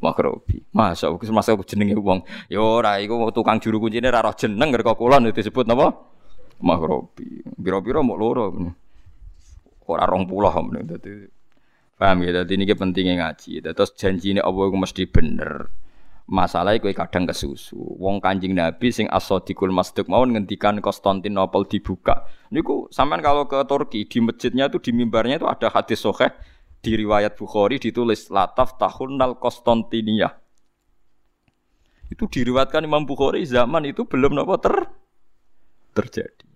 Maghribi. Masa Gus masa jenenge wong. Ya ora iku tukang juru kuncine ra roh jeneng kok kulon disebut napa? Maghribi. Biro-biro mau loro. Ora rong puluh dadi. Paham ya, dadi ini pentingnya ngaji. Terus janji ini Allah itu mesti bener. Masalahnya kowe kadang kesusu. Wong Kanjeng Nabi sing as-sadiqul masduq mau ngendikan Konstantinopel dibuka. Niku sampean kalau ke Turki di masjidnya itu di mimbarnya itu ada hadis sahih di riwayat Bukhari ditulis lataf tahun nal Konstantinia. Itu diriwatkan Imam Bukhari zaman itu belum nopo ter terjadi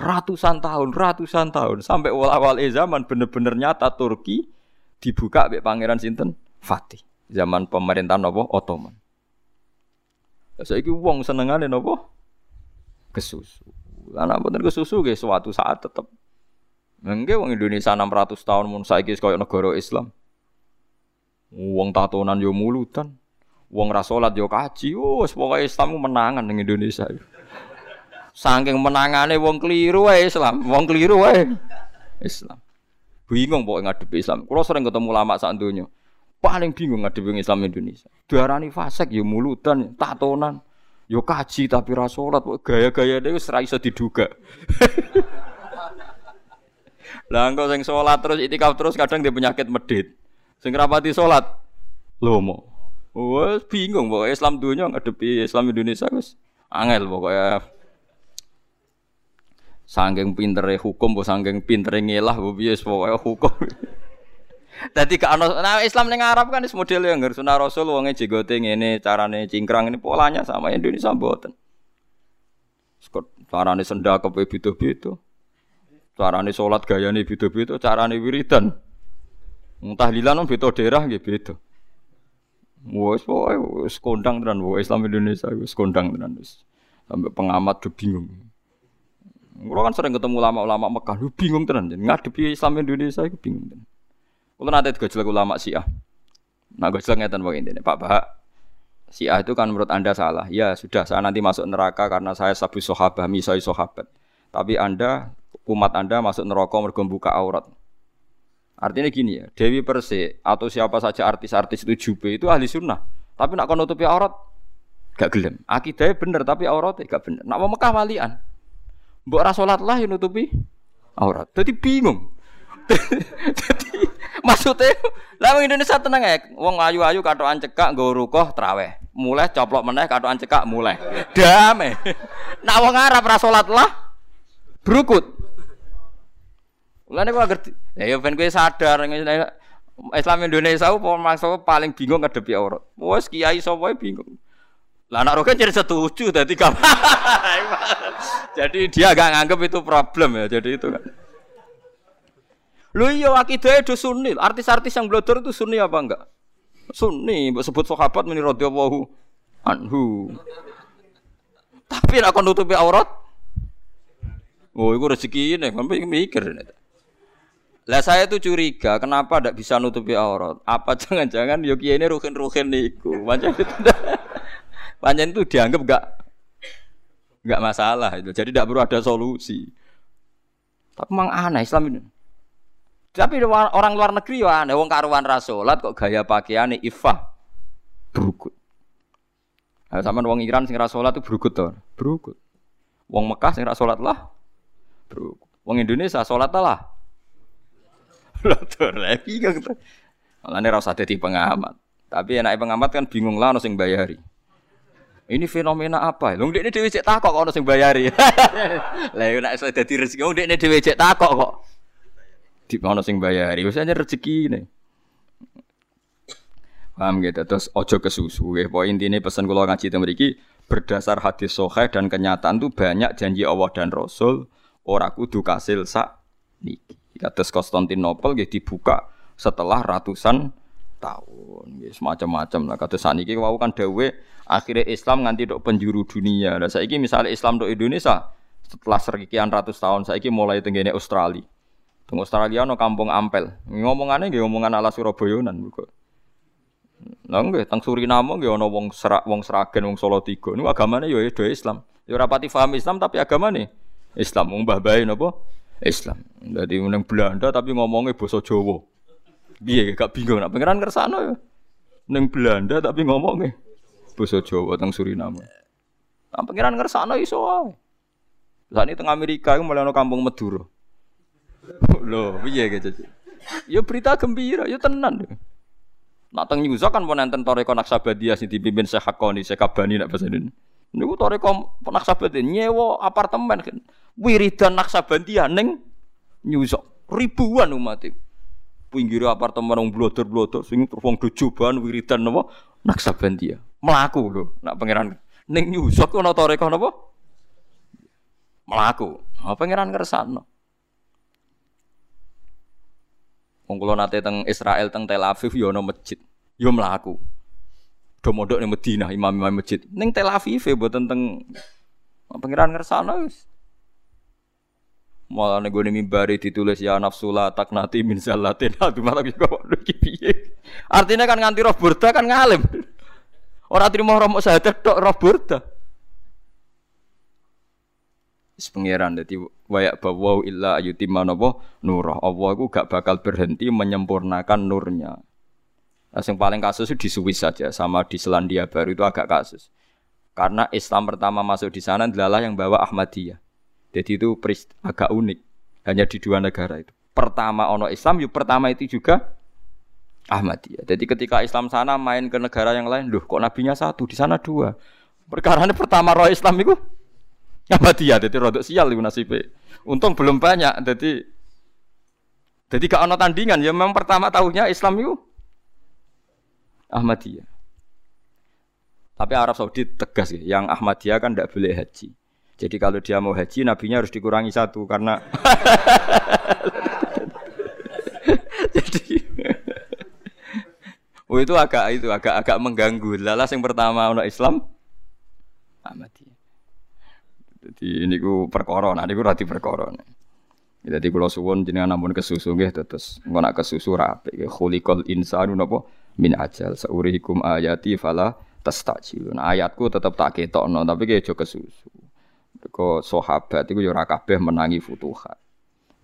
ratusan tahun, ratusan tahun sampai awal-awal zaman bener-bener nyata Turki dibuka oleh pangeran sinten Fatih zaman pemerintahan apa Ottoman. Saya ini uang senengane nopo kesusu. Karena bener kesusu guys suatu saat tetap. Enggak uang Indonesia 600 tahun mun saiki koyo negara Islam. Uang tatonan yo mulutan. Uang rasolat yo kaji. Oh, semoga Islam menangan dengan Indonesia. Saking menangane wong keliru wae Islam, wong keliru wae Islam. Bingung pokoknya ngadepi Islam. Kalau sering ketemu lama saat dunia, paling bingung ngadepi Islam Indonesia. Diarani fasek ya mulutan, tatonan, yo kaji tapi rasulat, gaya-gaya dia serai iso diduga. (laughs) Lah engko sing salat terus itikaf terus kadang dia penyakit medit. Sing rapati salat lomo. Wes bingung pokoknya Islam dunia ngadepi Islam Indonesia wis angel pokoknya. Sangking pintere hukum, bu sangking pintere ngelah, bu bias pokoknya hukum. (laughs) Tadi ke nah Islam neng Arab kan is model yang nggak sunah Rasul, wongnya jigote ini carane cingkrang ini polanya sama Indonesia buatan. Carane senda ke bidu bidu, carane sholat gaya nih bidu bidu, carane wiridan. Tahlilan om beda daerah gitu beda. Pokoknya wes kondang tenan, Islam Indonesia wes kondang tenan Sampai pengamat tuh bingung. Kulo kan sering ketemu ulama-ulama Mekah, lu bingung tenan ngadepi Islam Indonesia itu bingung tenan. Kulo nate digojlek ulama Syiah. Nah, gojlek ngeten pokoke intine, Pak Bahak. Syiah itu kan menurut Anda salah. Ya, sudah saya nanti masuk neraka karena saya sabu sahabat, misai sahabat. Tapi Anda umat Anda masuk neraka mergo buka aurat. Artinya gini ya, Dewi Persik atau siapa saja artis-artis itu jube itu ahli sunnah. Tapi nak nutupi aurat, gak gelem. Akidahnya bener tapi auratnya gak bener. Nak mau Mekah walian, Mbok ora salat lah yang nutupi aurat. Jadi bingung. (laughs) Jadi maksudnya lah Indonesia tenang ya. Wong ayu-ayu katokan cekak nggo rukoh traweh. Mulai coplok meneh katokan cekak mulai. Damai. (laughs) Nak wong Arab ora salat lah berukut. Mulane kok ngerti. Ya ben kowe sadar Islam Indonesia apa paling bingung ngadepi aurat. Wes kiai sapa bingung. Lah anak rokan jadi setuju tadi (laughs) jadi dia agak nganggap itu problem ya. Jadi itu kan. Lho iya akidah itu sunni. Artis-artis yang blodor itu sunni apa enggak? Sunni, sebut sahabat muni radhiyallahu anhu. Tapi kon nutupi aurat Oh, itu rezeki ini, sampai mikir. Lah saya tuh curiga, kenapa tidak bisa nutupi aurat? Apa (laughs) jangan-jangan Yogi ini ruhin-ruhin niku? Panjang itu, (laughs) panjang itu dianggap enggak enggak masalah itu. Jadi tidak perlu ada solusi. Tapi memang aneh Islam ini. Tapi orang luar negeri ya aneh, wong karuan rasolat kok gaya pakaiannya ifah berukut. Nah, sama wong Iran sing rasolat itu berukut tuh, berukut. Wong Mekah sing rasolat lah, berukut. Wong Indonesia sholat lah. Lotor lagi kan. Malah ini rasa jadi pengamat. Tapi enak pengamat kan bingung lah sing bayari. Ini fenomena apa? Lho ini dhewe cek takok kok ono sing bayari. (laughs) Lah nek iso dadi rezeki, wong ini dhewe cek takok kok di mana sing bayari rezeki ini paham gitu terus ojo kesusu ya poin ini pesan kalau ngaji mriki berdasar hadis soheh dan kenyataan tuh banyak janji Allah dan Rasul ora kudu kasil sak niki kados Konstantinopel nggih dibuka setelah ratusan tahun nggih semacam-macam lah kados saniki wau kan dawe akhirnya Islam nganti dok penjuru dunia lah saiki misalnya Islam dok Indonesia setelah sekian ratus tahun saiki mulai tenggene Australia Teng Australia no kampung Ampel. Ngomongannya nggih ngomongan ala Surabayanan mergo. Lah nggih teng Suriname nggih ana wong serak wong Seragen wong Solo Tiga. Niku agamane ya Islam. Ya ora pati paham Islam tapi agamane Islam. Mbah bae napa? Islam. Dadi meneng Belanda tapi ngomongnya basa Jawa. Piye gak bingung nak pangeran kersane ya. Ning Belanda tapi ngomongnya basa Jawa teng Suriname. Nah, pangeran ngersakno iso wae. Lah ini teng Amerika iku mulai kampung Madura. Loh, piye gitu. Ya berita gembira, ya tenan. Nak teng nyusa kan mau nonton Toreko Naksabandia sing dipimpin Syekh Hakoni, Syekh Kabani nak bahasa ini. Niku Toreko Naksabandia nyewa apartemen kan. Wiridan Naksabandia ning nyusa ribuan umat itu. Pinggir apartemen wong blotor-blotor sing terus wong dojoban wiridan napa Naksabandia. Melaku lho, nak pangeran ning nyusa ku ana Toreko napa? Melaku. Apa pangeran kersane. Wong kula nate teng Israel teng Tel Aviv yo ana masjid. Yo mlaku. Do mondok ning Madinah imam-imam masjid. Ning Tel Aviv e mboten teng pengiran ngersano wis. Malah nego nih mimbari ditulis ya nafsula taknati min salatin. Aduh malah bisa kok piye. Artinya kan nganti roh burda kan ngalim. Ora trimo roh syahadat tok roh burda. Wis pangeran dadi wayak bawa illa ayutimma napa nurah. Allah iku gak bakal berhenti menyempurnakan nurnya. Nah, yang paling kasus itu di Swiss saja, sama di Selandia Baru itu agak kasus. Karena Islam pertama masuk di sana adalah yang bawa Ahmadiyah. Jadi itu agak unik, hanya di dua negara itu. Pertama ono Islam, yuk pertama itu juga Ahmadiyah. Jadi ketika Islam sana main ke negara yang lain, loh kok nabinya satu, di sana dua. Perkara ini pertama roh Islam itu Ahmadiyah jadi rodok sial iku nasibe. Untung belum banyak jadi jadi gak ono tandingan ya memang pertama tahunya Islam itu Ahmadiyah. Tapi Arab Saudi tegas ya, yang Ahmadiyah kan tidak boleh haji. Jadi kalau dia mau haji, nabinya harus dikurangi satu karena (laughs) jadi oh itu agak itu agak agak mengganggu. Lalas yang pertama ono Islam Ahmadiyah. Jadi ini ku perkara, nah niku rati perkara. Jadi kula suwun jenengan namun kesusu nggih terus engko nak kesusu rapi khuliqal insanu napa min ajal saurihikum ayati fala tastajilun. Ayatku tetep tak ketokno tapi ki aja kesusu. Mergo sahabat iku ya ora kabeh menangi futuhat.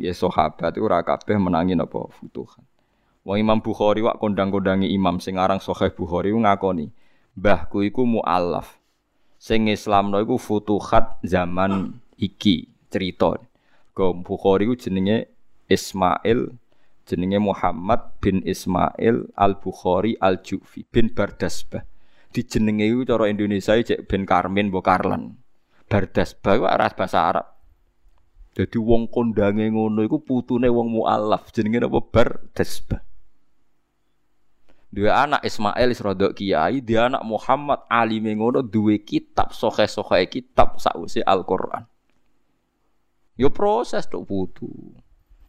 Ya sahabat iku ora kabeh menangi napa futuhat. Wong Imam Bukhari wak kondang-kondangi imam sing aran Sahih Bukhari ngakoni, mbahku iku mualaf sing Islamno iku futuhat zaman iki cerita. Go Bukhari ku jenenge Ismail jenenge Muhammad bin Ismail Al Bukhari Al Jufi bin Bardasbah. Dijenenge iku cara Indonesia cek bin Karmin mbok Bardasbah ku aras bahasa Arab. Jadi wong kondange ngono iku putune wong mualaf jenenge apa Bardasbah. Dua anak Ismail Isrodok Kiai, dia anak Muhammad Ali mengono dua kitab sohe sohe kitab sausi Al Quran. Yo proses tuh butuh.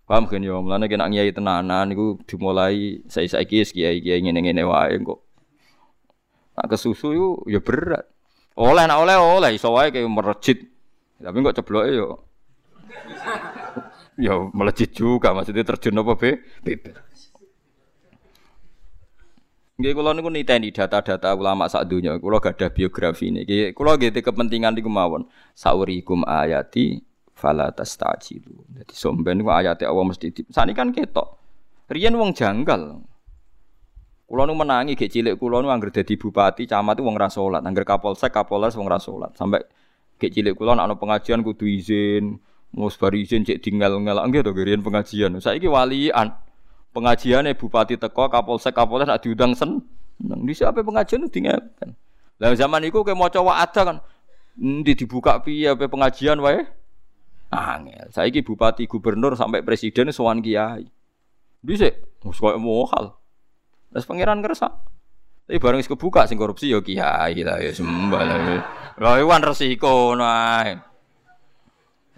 Paham kan yo, mulane kena nyai tenanan iku dimulai saiki-saiki kiai-kiai ngene-ngene wae kok. Nak kesusu yo ya berat. Oleh nak oleh oleh iso wae kayak merejit. Tapi kok cebloke yo. yo melejit juga maksudnya terjun apa be? Bebas. Nggih kula niku niteni data-data ulama sak donya. Kula gadah biografi ini. Nggih kula nggih kepentingan niku mawon. Saurikum ayati fala tastajilu. Dadi somben ku ayate Allah mesti di. Sani kan ketok. Riyen wong janggal. Kulo nu menangi gek cilik kulo nu angger dadi bupati, camat wong ra salat, angger kapolsek, kapolres wong ra salat. Sampai gek cilik kulo ana pengajian kudu izin, mus bar izin cek tinggal ngelak nggih to riyen pengajian. Saiki walian. Pengajiane bupati teko, kapolsek, kapolres nak diundang sen. Nang di siapa pengajian itu kan. Lah zaman iku kayak mau coba ada kan. Ndi dibuka piye pengajian wae? Angel. Saiki bupati, gubernur sampai presiden sowan kiai. Dhisik wis koyo mohal. Terus pangeran kersa. Tapi bareng wis kebuka sing korupsi ya kiai lah ya sembah lah. Iwan resiko nae.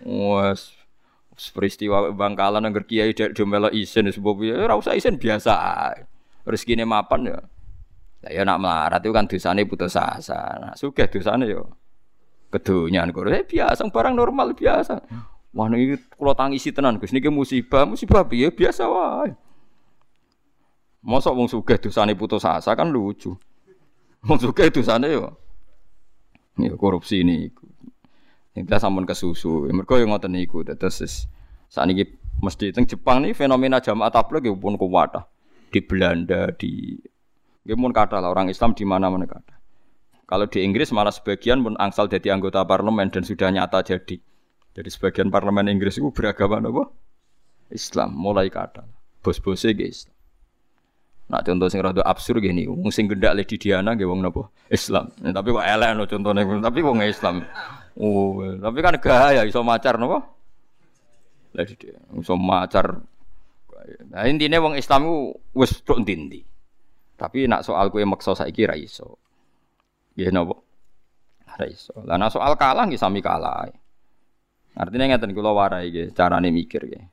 Wes peristiwa Bangkalan angger kiai dek domelo isin sebab ya ora usah isin biasa. Rezekine mapan ya. Lah ya nak melarat itu kan dosane putus asa. Nah, sugih dosane yo kedonyan kok. Eh biasa barang normal biasa. Wah niki kula tangisi tenan Gus niki musibah, musibah piye biasa wae. Mosok wong sugih dosane putus asa kan lucu. Wong sugih dosane yo ya korupsi niku. Yang kita sampun kesusu. Mergo yo ngoten niku terus sakniki mesti teng Jepang nih fenomena jamaah tabligh pun kuwat. Di Belanda di Nggih mun kata lah orang Islam di mana-mana kata. Kalau di Inggris malah sebagian pun angsal jadi anggota parlemen dan sudah nyata jadi. Jadi sebagian parlemen Inggris itu beragama apa? Islam, mulai kata. Bos-bosnya Islam. Nah contoh sing rada absurd gini, wong sing gendak le Diana nggih wong napa? Islam. Ya, tapi kok elek no contohnya, tapi wong Islam. Oh, tapi kan gaya iso macar napa? Lah Diana, iso macar. Nah intinya wong Islam ku wis tok ndi Tapi nak soal kue maksa saiki ra iso. Nggih napa? Ora iso. Lah nek soal kalah nggih sami kalah. Artinya ngeten kula warai nggih carane mikir nggih.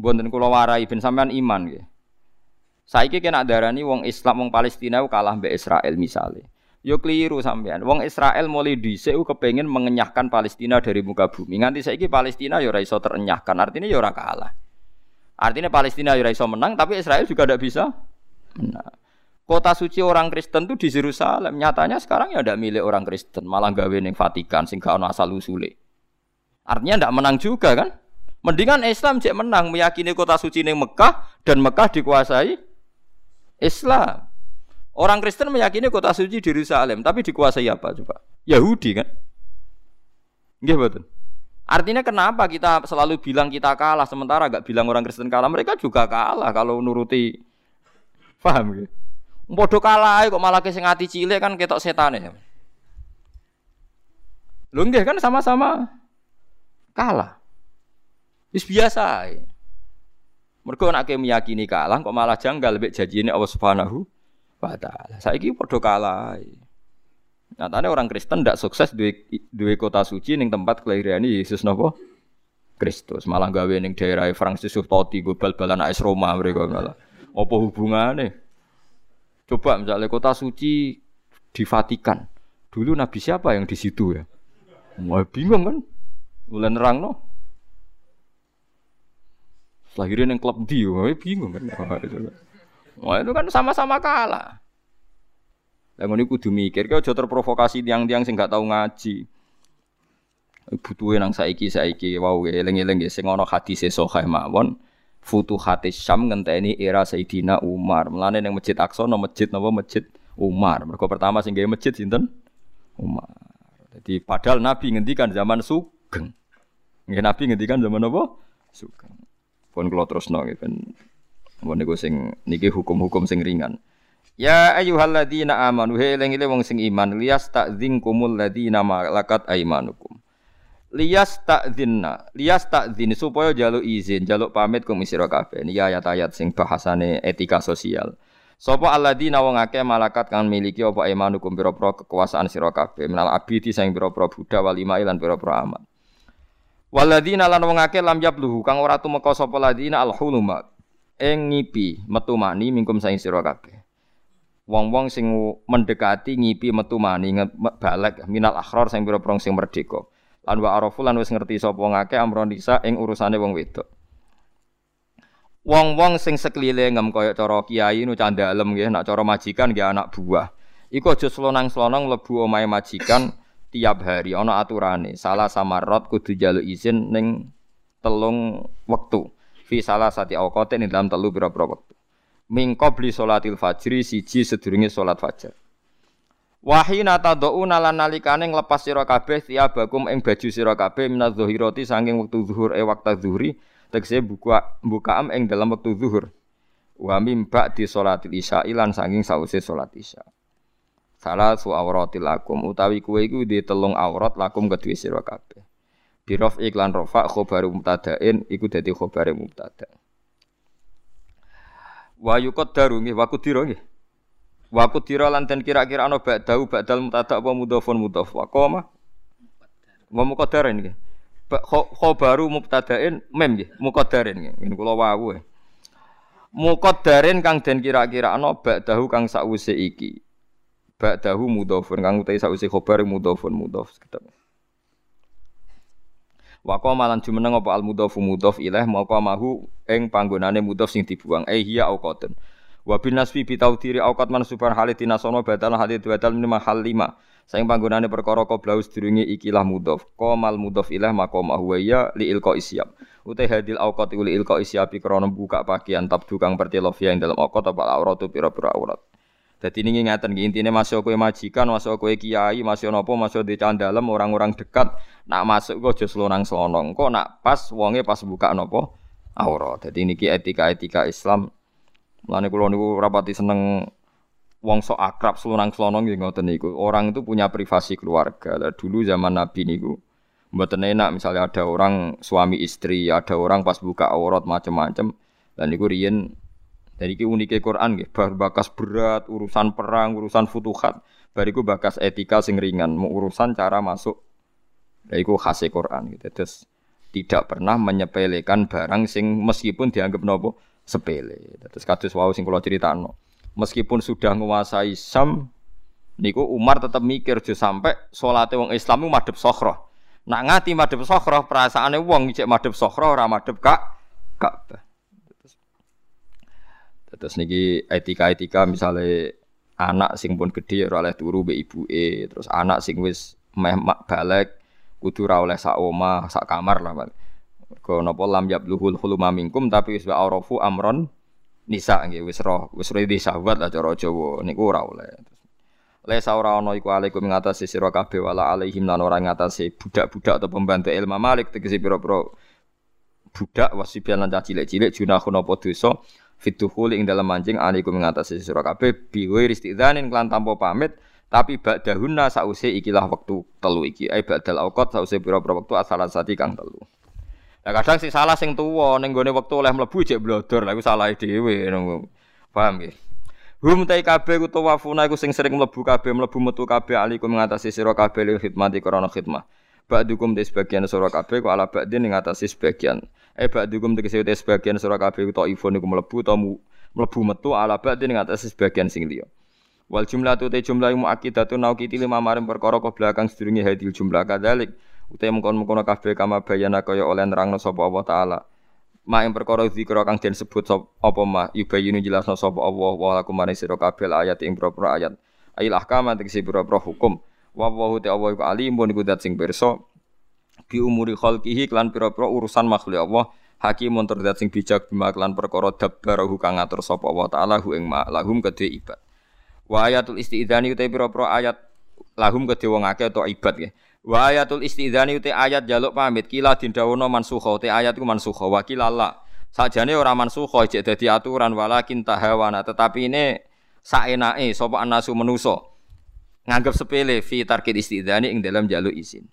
Mboten kula warai ben sampean iman nggih. Saiki kena darani wong Islam wong Palestina kalah mbek Israel misalnya. Yo keliru sampean. Wong Israel mulai dhisik kepengin mengenyahkan Palestina dari muka bumi. Nganti saiki Palestina yo ora iso terenyahkan. Artinya yo ora kalah. Artinya Palestina yo ora menang tapi Israel juga tidak bisa menang. Kota suci orang Kristen tuh di Yerusalem. Nyatanya sekarang ya tidak milik orang Kristen, malah gawe ning Vatikan sing gak asal usule. Artinya tidak menang juga kan? Mendingan Islam cek menang meyakini kota suci ning Mekah dan Mekah dikuasai Islam. Orang Kristen meyakini kota suci di Yerusalem, tapi dikuasai apa coba? Yahudi kan? Nggih betul. Artinya kenapa kita selalu bilang kita kalah sementara gak bilang orang Kristen kalah? Mereka juga kalah kalau nuruti paham gitu. Padha kalah kok malah sing ati cilik kan ketok setane. Lho nggih kan sama-sama kalah. Wis biasa ae. Mergo nek meyakini kalah kok malah janggal lebih janjine Allah Subhanahu wa taala. Saiki padha kalah. Nyatane orang Kristen ndak sukses duwe duwe kota suci ning tempat kelahiran Yesus napa? Kristus malah gawe ning daerah Francis Totti go bal-balan AS Roma mereka malah. Apa hubungane? Coba misalnya kota suci di Vatikan. Dulu Nabi siapa yang di situ ya? Wah bingung kan? Mulai nerang no. Lahirin yang klub di, bingung kan? Wah itu kan sama-sama kalah. Lah ngono kudu mikir, kau jauh terprovokasi tiang-tiang sing gak tahu ngaji. Butuhe nang saiki saiki wow eling-eling sing ana hadise sahih mawon futuhati Syam ngenteni era Sayyidina Umar. Mulane ning Masjid Aqsa no masjid napa masjid Umar. Mergo pertama sing gawe masjid sinten? Umar. Jadi padahal Nabi ngendikan zaman Sugeng. Nabi ngendikan zaman apa? Sugeng. Pun kula terusno nggih ben. Niku sing niki hukum-hukum sing ringan. Ya ayyuhalladzina amanu he eling wong sing iman liyas ta'dzinkumul ladzina malakat aimanukum takzinna lias takzin supaya jaluk izin jaluk pamit kung sira kabeh. Ayat-ayat sing bahasane etika sosial. Sapa alladzina wong akeh malakat kang miliki apa imanukum pira-pira kekuasaan sira kabeh? Menal abidi sing pira-pira budak wal imai lan pira-pira amat Waladina lan wong akeh lam yabluhu kang ora tumeka sapa ladina al huluma ing ngipi metu mani mingkum saing sira kabeh. Wong-wong sing mendekati ngipi metu mani balik minal akhror sing pira-pira sing merdeka. Lan wa arafu lan wis ngerti sapa ngake amron nisa ing urusane wong wedok. Wong-wong sing sekelilingem kaya cara kiai nu candalem nggih, nak cara majikan nggih anak buah. Iku aja slonang-slonong mlebu omahe majikan tiap hari ana aturane. Salah samarot kudu jaluk izin ning telung wektu. Fi salah sati awqatin ing dalam telu pira-pira wektu. Min qabli salatil fajri siji sedurunge salat fajar. Wahina tad'una lan nalikane nglepas sira kabeh tiabakum ing baju sira kabeh minadh-dhahirati saking wektu zuhur e waktu zuhri tegese buka bukaam ing dalam wektu zuhur. Wa mim ba'di salatil isya lan saking sause salat isya salah su auratil lakum. Utawi kue iku di telung aurat lakum kedue sira kabeh. Birof iklan rofa khobaru mubtadain iku dadi khobare mubtada. Wa yuqaddaru nggih wa kudira nggih. Wa kudira lan den kira-kira ana ba'dau ba'dal mubtada apa mudhafun mudhaf. Wa qoma wa muqaddarin nggih. Khobaru mubtadain mem nggih muqaddarin nggih. Ngene kula wau muqaddarin kang den kira-kira ana ba'dahu kang sakwise iki ba'dahu mudhofun. Kang utai sausi khobar mudhofun mudhof kitab Wa malan jumeneng apa al mudhofu mudhof ilaih maka mahu ing panggonane mudhof sing dibuang. Eh hiya auqatun Wa bin nasbi bi taudiri auqat mansuban halid dinasono badal hadid badal min mahal lima. Saing panggonane perkara qablau sedurunge ikilah mudhof. Qamal mudhof ilaih maka mahu ya li ilqa isyab utai hadil auqat li ilqa isyabi krana buka pakaian tabdu kang pertelofia ing dalam auqat apa auratu pira-pira aurat jadi ini ngeten intinya masuk kue majikan, masuk kue kiai, masuk nopo, masuk di candalem orang-orang dekat. Nak masuk kok just lonang selonong. Kok nak pas wonge pas buka nopo aurat. Jadi ini etika-etika Islam. Mulane kula niku rapati seneng wong sok akrab selonang selonong gitu ngoten niku. Orang itu punya privasi keluarga. Dulu zaman Nabi niku mboten enak misalnya ada orang suami istri, ada orang pas buka aurat macam-macam. Dan niku riyen jadi ki unike Quran nggih, bar bakas berat, urusan perang, urusan futuhat, bariku bakas etika sing ringan, mau urusan cara masuk. Lha iku khase Quran gitu. Terus tidak pernah menyepelekan barang sing meskipun dianggap nopo sepele. Terus kados wau sing kula critakno. Meskipun sudah menguasai Sam niku Umar tetap mikir jo sampai salate wong Islam itu madhep sokhroh. Nak ngati madhep sokhroh perasaane wong cek madhep sokhroh ora madhep kak Ka'bah. Terus niki etika-etika misalnya anak sing pun gede ora oleh turu be ibuke, terus anak sing wis meh mak balik kudu ora oleh sak omah, sak kamar lah. Mergo napa lam yabluhul huluma minkum tapi wis arafu amron nisa nggih wis roh, wis di sahabat lah cara Jawa niku ora oleh. Le ora ana iku alaikum ngatasi sira kabeh wala alaihim lan ora ngatasi budak-budak atau pembantu ilmu malik tegese pira-pira budak wasibian lan cilik-cilik junahun apa dosa fituhuli ing dalam mancing alaikum mengatasi sira kabeh biwe istidzanin klan tanpa pamit tapi ba'dahunna sause ikilah waktu telu iki. Ai ba'dal auqat sause pira-pira wektu asalan sati kang telu. Nah kadang sing salah sing tuwa ning gone wektu oleh mlebu jek blodor lha iku salah dhewe paham nggih? Hum tai kabeh ku tawafuna iku sing sering mlebu kabeh mlebu metu kabeh alaikum mengatasi sira kabeh li khidmati krana khidmah Ba'dukum di sebagian surah kabeh ku ala ba'din ing atase sebagian. Eh ba'dukum tegese te sebagian surah kabeh ku ifon iku mlebu ta mlebu metu ala ba'din ing atase sebagian sing liya. Wal jumlah tu te jumlah muakidatu naukiti lima maring perkara kok belakang sedurunge hadil jumlah kadalik. Utai mengkon-mengkon kabeh kama bayana kaya oleh nerangno sapa Allah taala. Ma ing perkara zikra kang den sebut apa ma yubayinu jelasno sapa Allah wa lakum maring sira ayat ing propro ayat. Ayil ahkam propro hukum wa wa ta Allah iku alimun iku dat sing pirsa. Bi umuri khalqihi klan pira-pira urusan makhluk Allah. Hakimun tur dat sing bijak bima klan perkara dabbarahu kang ngatur sapa Allah taala hu ing ma lahum kedhe ibad wa ayatul istidzani uta pira-pira ayat lahum kedhe wong akeh atau ibad ya wa ayatul istidzani uta ayat jaluk pamit kila dindawono mansukha uta ayat iku mansukha wa kilala sajane ora mansukha jek dadi aturan walakin tahawana tetapi ini saenake sapa anasu menusa nganggap sepele fi tarkit istidzani ing dalam jaluk izin.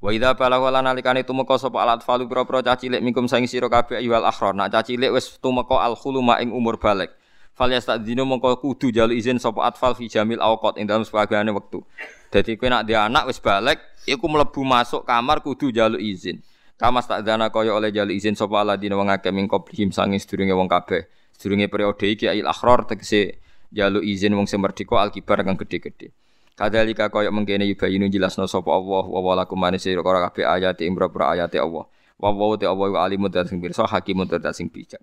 Wa idza balagha lan nalikane tumeka sapa alat falu pira-pira cah cilik mingkum saing sira kabeh ayyuhal ahrar. Nak cah cilik wis tumeka al khuluma ing umur balik. Fal yastadzinu mongko kudu jaluk izin sapa atfal fi jamil awqat ing dalam sebagian wektu. Dadi kowe nak dia anak wis balik, iku mlebu masuk kamar kudu jaluk izin. Kamas tak dana kaya oleh jaluk izin sapa aladina wong akeh min qablihim sange sedurunge wong kabeh. Sedurunge periode iki ail akhror tegese jaluk izin wong sing merdeka alkibar kang gedhe-gedhe. Kadalika kaya mengkene yubayinu jelasno sapa Allah wa wa lakum manisi ora kabeh ayat ing ayat Allah. Wa wa te Allah alimu sing pirsa hakimun sing bijak.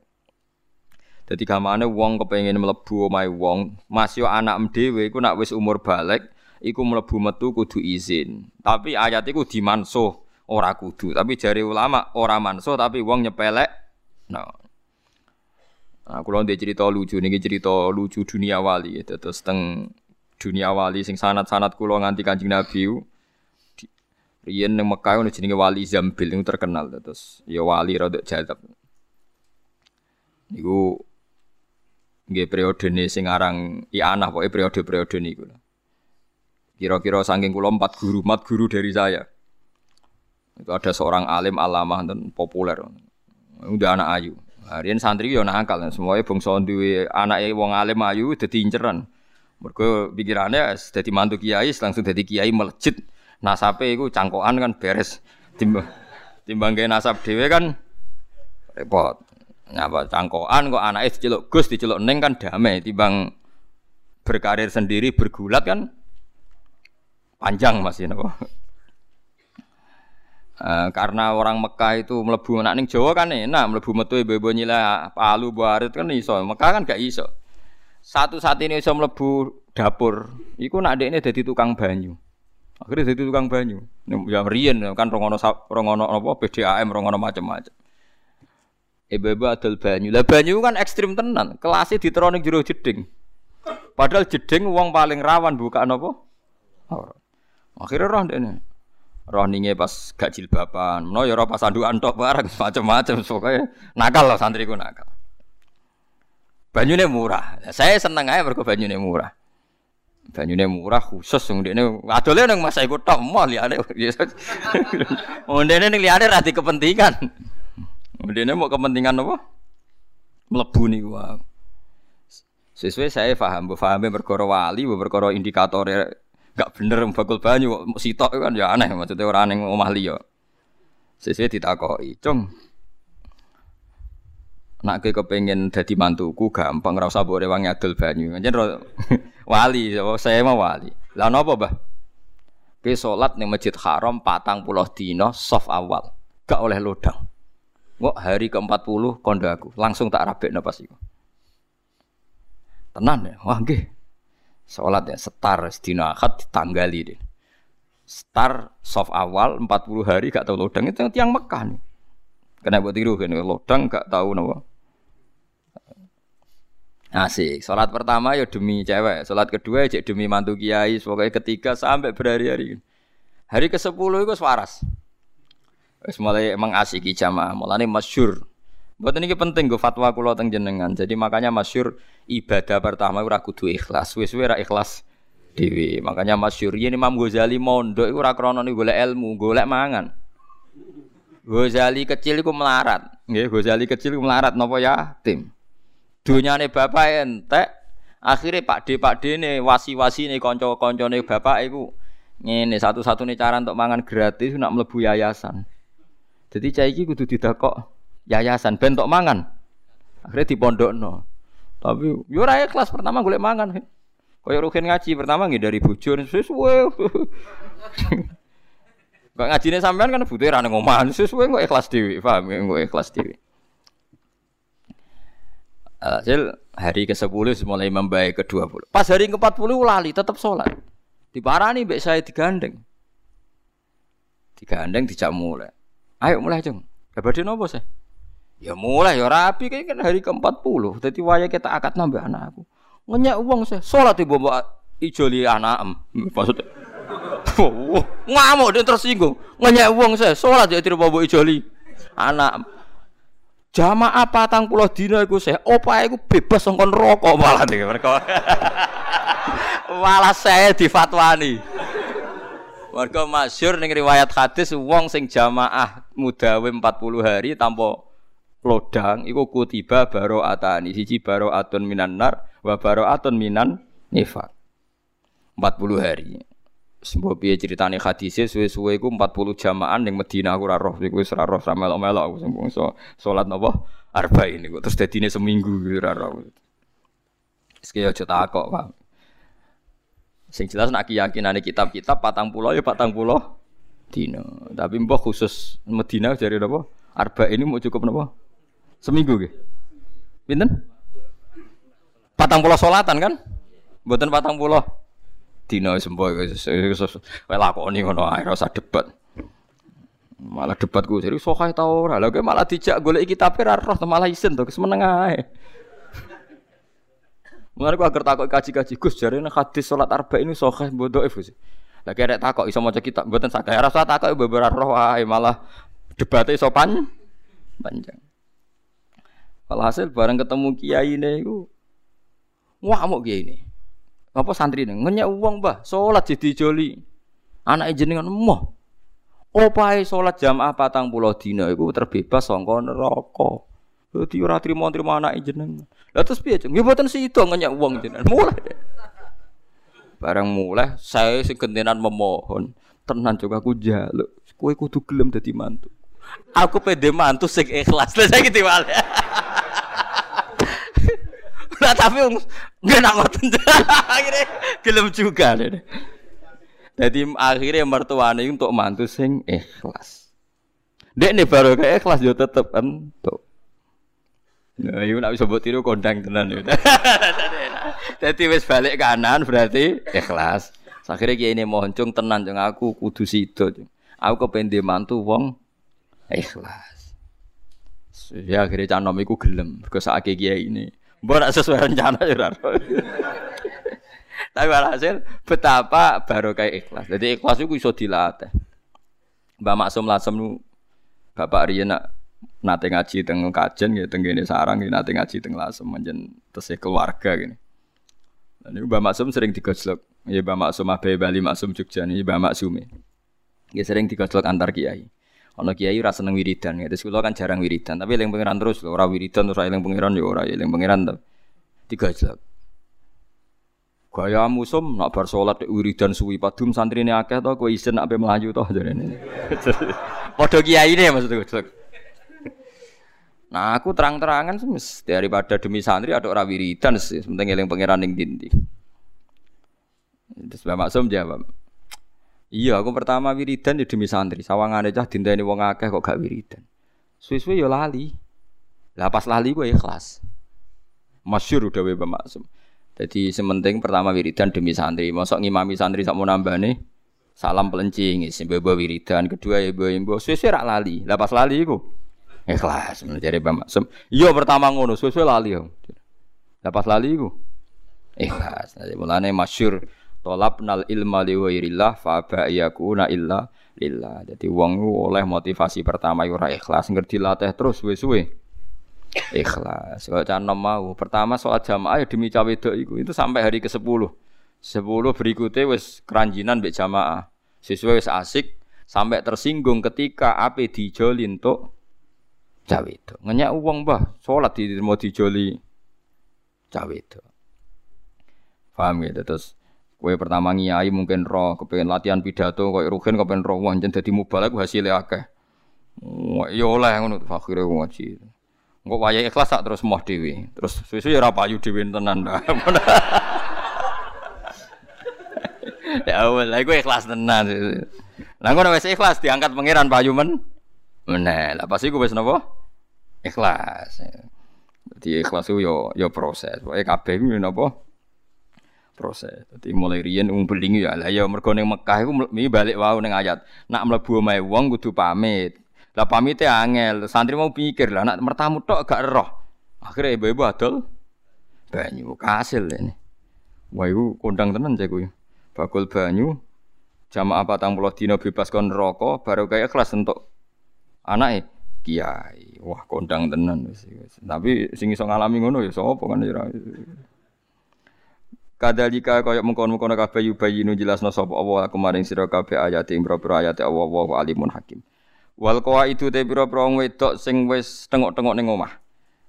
Dadi gamane wong kepengin mlebu omahe wong, mas yo anak dhewe iku nak wis umur balik, iku mlebu metu kudu izin. Tapi ayat iku dimansuh ora kudu. Tapi jari ulama ora mansuh tapi wong nyepelek. Nah. Nah, kula ndek cerita lucu niki cerita lucu dunia wali. Terus teng dunia wali sing sanat-sanat kula nganti Kanjeng Nabi Riyen ning Mekah ono jenenge Wali Zambil yang terkenal terus ya wali rada jadab. Niku nggih periodene sing aran Ianah pokoke periode-periode niku. Kira-kira saking kula empat guru, empat guru dari saya. Itu ada seorang alim alamah dan populer. Udah anak ayu. Harian santri yo nakal, semuanya bangsa duwe anake wong alim ayu dadi inceran. Mergo pikirannya dadi mantu kiai langsung dadi kiai melejit. Nasape iku cangkokan kan beres. Timbang timbang nasab dhewe kan repot. Nyapa cangkokan kok anake diceluk Gus diceluk Neng kan damai timbang berkarir sendiri bergulat kan panjang masih napa. Uh, karena orang Mekah itu melebu nak ning Jawa kan enak melebu metu ibu-ibu nyila palu buarit kan iso. Mekah kan gak iso. Satu saat ini iso melebu dapur. Iku nak ini jadi tukang banyu. Akhirnya jadi tukang banyu. Ya riyen kan rongono rongono apa PDAM rongono macam-macam ibu-ibu adol banyu. Lah banyu kan ekstrim tenan. Kelasnya diteronik jero jeding. Padahal jeding uang paling rawan bukan apa? Akhirnya roh ini roh ninge pas gak jilbaban, no ya roh pas andukan tok bareng macam-macam pokoknya nakal lah santriku nakal. Banyune murah. Saya seneng aja mergo banyune murah. Banyune murah khusus wong dekne adole nang masa iku tok mau liyane. (laughs) Ondene ning liyane ra kepentingan. Ondene mau kepentingan apa? Mlebu niku wae. Sesuai saya paham, bu paham perkara wali, perkara indikator gak bener bakul banyu sitok kan ya aneh maksudnya orang aneh omah liya. Sesuai ditakoki, "Cung, nak ke kepengen dadi mantuku gampang ora usah mbok rewangi banyu." Anjen (laughs) wali, saya mau wali. Lah napa, Mbah? Ke salat ning Masjid Haram patang puluh dino soft awal. Gak oleh lodang. Kok hari ke-40 kondo aku, langsung tak rabekno pas iku. Tenan ya, wah nggih. Sholat ya setar sedina akad ditanggali deh. Star soft awal 40 hari gak tahu lodang itu tiang Mekah nih. Kena buat tiru kan lodang gak tahu nawa. Asik. Sholat pertama ya demi cewek, sholat kedua ya demi mantu kiai, pokoknya ketiga sampai berhari-hari. Hari ke sepuluh itu waras. Wis mulai emang asik jamaah, mulane masyur. Buat ini penting gue fatwa kulo teng jenengan. Jadi makanya masyur ibadah pertama ora kudu ikhlas. Wis ikhlas dewi. Makanya masyur ini Imam Ghazali mondok iku ora krana golek ilmu, golek mangan. Ghazali kecil iku melarat. Nggih, Ghazali kecil iku melarat napa ya? Tim. Dunyane bapak entek, akhirnya Pak D Pak D ne wasi-wasi ne kanca-kancane bapak iku ngene satu-satunya cara untuk mangan gratis nak mlebu yayasan. Jadi cah iki kudu didakok yayasan bentok mangan. Akhirnya di pondok no. Tapi yo raya kelas pertama gue mangan. Kaya rukin ngaji pertama nggih dari bujur sesuai. Kok ngajine sampean kan butuh ra nang omah sesuai kok ikhlas dhewe, paham ya kok ikhlas dhewe. Hasil hari ke-10 mulai membaik ke-20. Pas hari ke-40 lali tetap sholat. Diparani mbek saya digandeng. Digandeng dijak mulai. Ayo mulai, Jeng. Kabade nopo sih? Ya mulai ya rapi kayak kan hari ke-40. Dadi waya kita akad nambah anakku. Ngenyak uang saya, salat ibu mbak ijoli anak Oh, ngamuk dia tersinggung. Ngenyak uang saya, salat ya tidak bawa ijoli anak. Jamaah patang puluh dina iku saya, opa iku bebas songkon rokok malah nih mereka. (laughs) malah saya difatwani. Mereka masyur ning riwayat hadis wong sing jamaah mudawe 40 hari tanpa lodang iku kutiba baro atani siji baro atun minan nar wa baro atun minan nifak 40 hari Sembo piye ceritane hadise suwe-suwe iku 40 jamaah ning Madinah aku ora roh iku wis ora roh melok-melok aku sing so, salat napa arba'in iku terus dadine seminggu ora roh. Kaya aja takok, Pak. Sing jelas nak keyakinane kitab-kitab patang pulau ya patang pulau dino. Tapi mbah khusus Madinah jare napa? Arba ini mau cukup napa? Seminggu nggih. Pinten? Patang pulau solatan kan? Mboten patang pulau dina sembo lakoni ngono ae ora debat. Malah debatku jadi sokai tau ora. Lah malah dijak golek kitab ra roh malah isin to keseneng ae. Mulane aku agar takut kaji-kaji Gus jarene hadis salat arba ini sokai bodoh Gus. Lah kira takut iso maca kitab mboten saged. Ora usah takok beberapa roh wae malah debatnya sopan panjang. Walhasil bareng ketemu kiai ini iku mau kiai ini. Apa santri ini? Ngenyak uang bah, sholat jadi joli. Anak jenengan moh. Opae sholat jamaah patang pulau dina itu terbebas sangka neraka. Dadi ora trimo-trimo anak jenengan. Lah terus piye, Cung? Ya mboten sida ngenyak uang jenengan. Mulai. Barang mulai saya segentenan memohon. Tenan juga aku jaluk. Kowe kudu gelem dadi mantu. Aku pede mantu sing ikhlas. Lah saiki diwale. (laughs) Nah tapi nggak nak ngoten. (laughs) akhirnya gelem juga. Jadi akhirnya mertuane untuk mantu sing ikhlas. Dek nih baru kayak ikhlas yo tetep entuk. Nah, iku nak bisa buat tiru kondang tenan yo. (laughs) Jadi wis balik kanan berarti ikhlas. Akhirnya kiai ini mohon cung tenan cung aku kudu sido cung. Aku kepengen mantu wong ikhlas. Ya akhirnya canom iku gelem. Mergo sak kiai ini. Mbok nak sesuai rencana ya ora. Tapi hasil betapa baru kayak ikhlas. Jadi ikhlas itu bisa dilatih. Mbak Maksum Lasem Bapak Rian nak nate ngaji teng kajen gitu teng gini sarang gitu nate ngaji teng Lasem menjen tesih keluarga gini. Dan Mbak Maksum sering digojlok. Ya Mbak Maksum Abai Bali Maksum Jogja ini Mbak Maksum Ya sering digojlok antar kiai. Ono kiai rasa seneng wiridan, ya. Terus kula kan jarang wiridan, tapi eling pangeran terus lho, ora wiridan terus eling pangeran ya ora eling pangeran to. Tiga jelek. Gaya musum nak bar salat wiridan suwi padum santrine akeh to kowe isin nak melayu to jarene. (laughs) Padha kiai ne maksudku. Nah aku terang-terangan semes daripada demi santri ada orang wiridan sih, penting eling pangeran ning dindi. Terus Mbak Maksum jawab, Iya, aku pertama wiridan ya demi santri. Sawangane cah dinteni wong akeh kok gak wiridan. Suwe-suwe ya lali. Lah pas lali gue ikhlas. Masyur udah Mbak Maksum. Jadi sementing pertama wiridan demi santri. Mosok ngimami santri sak mau nih. salam pelencing isi bawa wiridan kedua ya imbo suwe-suwe rak lali. Lah pas lali iku ikhlas menjadi Mbak Maksum. Iya pertama ngono suwe-suwe lali yo. Lah pas lali iku ikhlas. Mulane masyur nal ilma li ghairillah fa ba yakuna illa lillah. Jadi wong oleh motivasi pertama ora ikhlas ngerti latih terus suwe-suwe. Ikhlas. Kalau cana mau pertama soal jamaah ya demi cawe itu itu sampai hari ke-10. 10 berikutnya wis keranjinan mbek jamaah. Sesuai wis asik sampai tersinggung ketika ape dijoli untuk cawe itu. Ngenyak uang bah, sholat di mau dijoli cawe itu. Paham gitu terus Kue pertama ngiyai mungkin roh, kepengen latihan pidato, kue rugen kepengen roh, wah jadi mubalak hasilnya akeh. Wah, ya oleh ngono akhire ngaji. Engko wayahe ikhlas tak terus moh dhewe. Terus susu ya ora payu dhewe tenan. (laughs) ya wala iku ikhlas tenan. Lah ngono wis ikhlas diangkat pangeran payu men. Meneh, lah pas iku wis? Ikhlas. Jadi ikhlas itu yo yo proses. Pokoke kabeh ku napa? Proses. Jadi mulai riyen wong beling ya lah ya mergo ning Mekah iku balik wau ning ayat. Nak mlebu omahe wong kudu pamit. Lah pamite angel, santri mau pikir lah nak mertamu tok gak roh. Akhirnya ibu-ibu adol banyu kasil ini. Wah iku kondang tenan cek kuwi. Bakul banyu jamaah patang puluh dino bebas kon rokok baru kayak kelas untuk anak kiai. Wah kondang tenan Tapi sing iso ngalami ngono ya sapa kan ya Kadalika kaya mengkon-mengkon kabeh yubayinu jelasno sapa Allah aku maring sira kabeh ayat ing pira ayat Allah wa alimun hakim. Wal itu te pira-pira wedok sing wis tengok-tengok ning omah.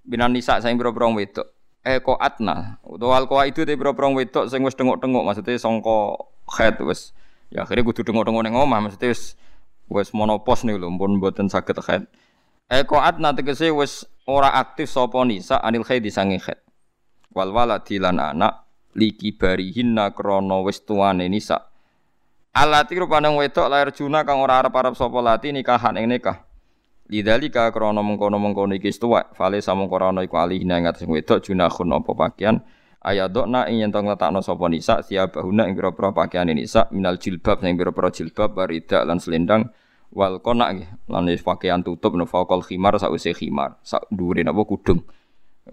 Binan nisa sing pira-pira wedok. Eh atna. Utawa wal itu te pira-pira wedok sing wis tengok-tengok maksudnya sangka head wis ya akhirnya kudu tengok-tengok ning omah maksudnya wis wis monopos nih lho pun mboten saged head. Eh atna tegese wis ora aktif sapa nisa anil di sange head. Wal waladi lan anak liki barihinna krana wis tuane nisa Alati rupane wedok lahir juna kang ora arep-arep sapa lati nikahan ing nikah. Lidzalika krana mengkono-mengkono iki tuwek, fale samengko ana iku alihina ing atas wedok junahun apa pakaian. Ayadokna ing yen tong letakno sapa nisa siabahuna ing pira-pira pakaian nisa minal jilbab sing pira-pira jilbab barida lan selendang. Wal kona nggih lan pakaian tutup no faqal khimar sause khimar. Sak dhuwure napa kudung.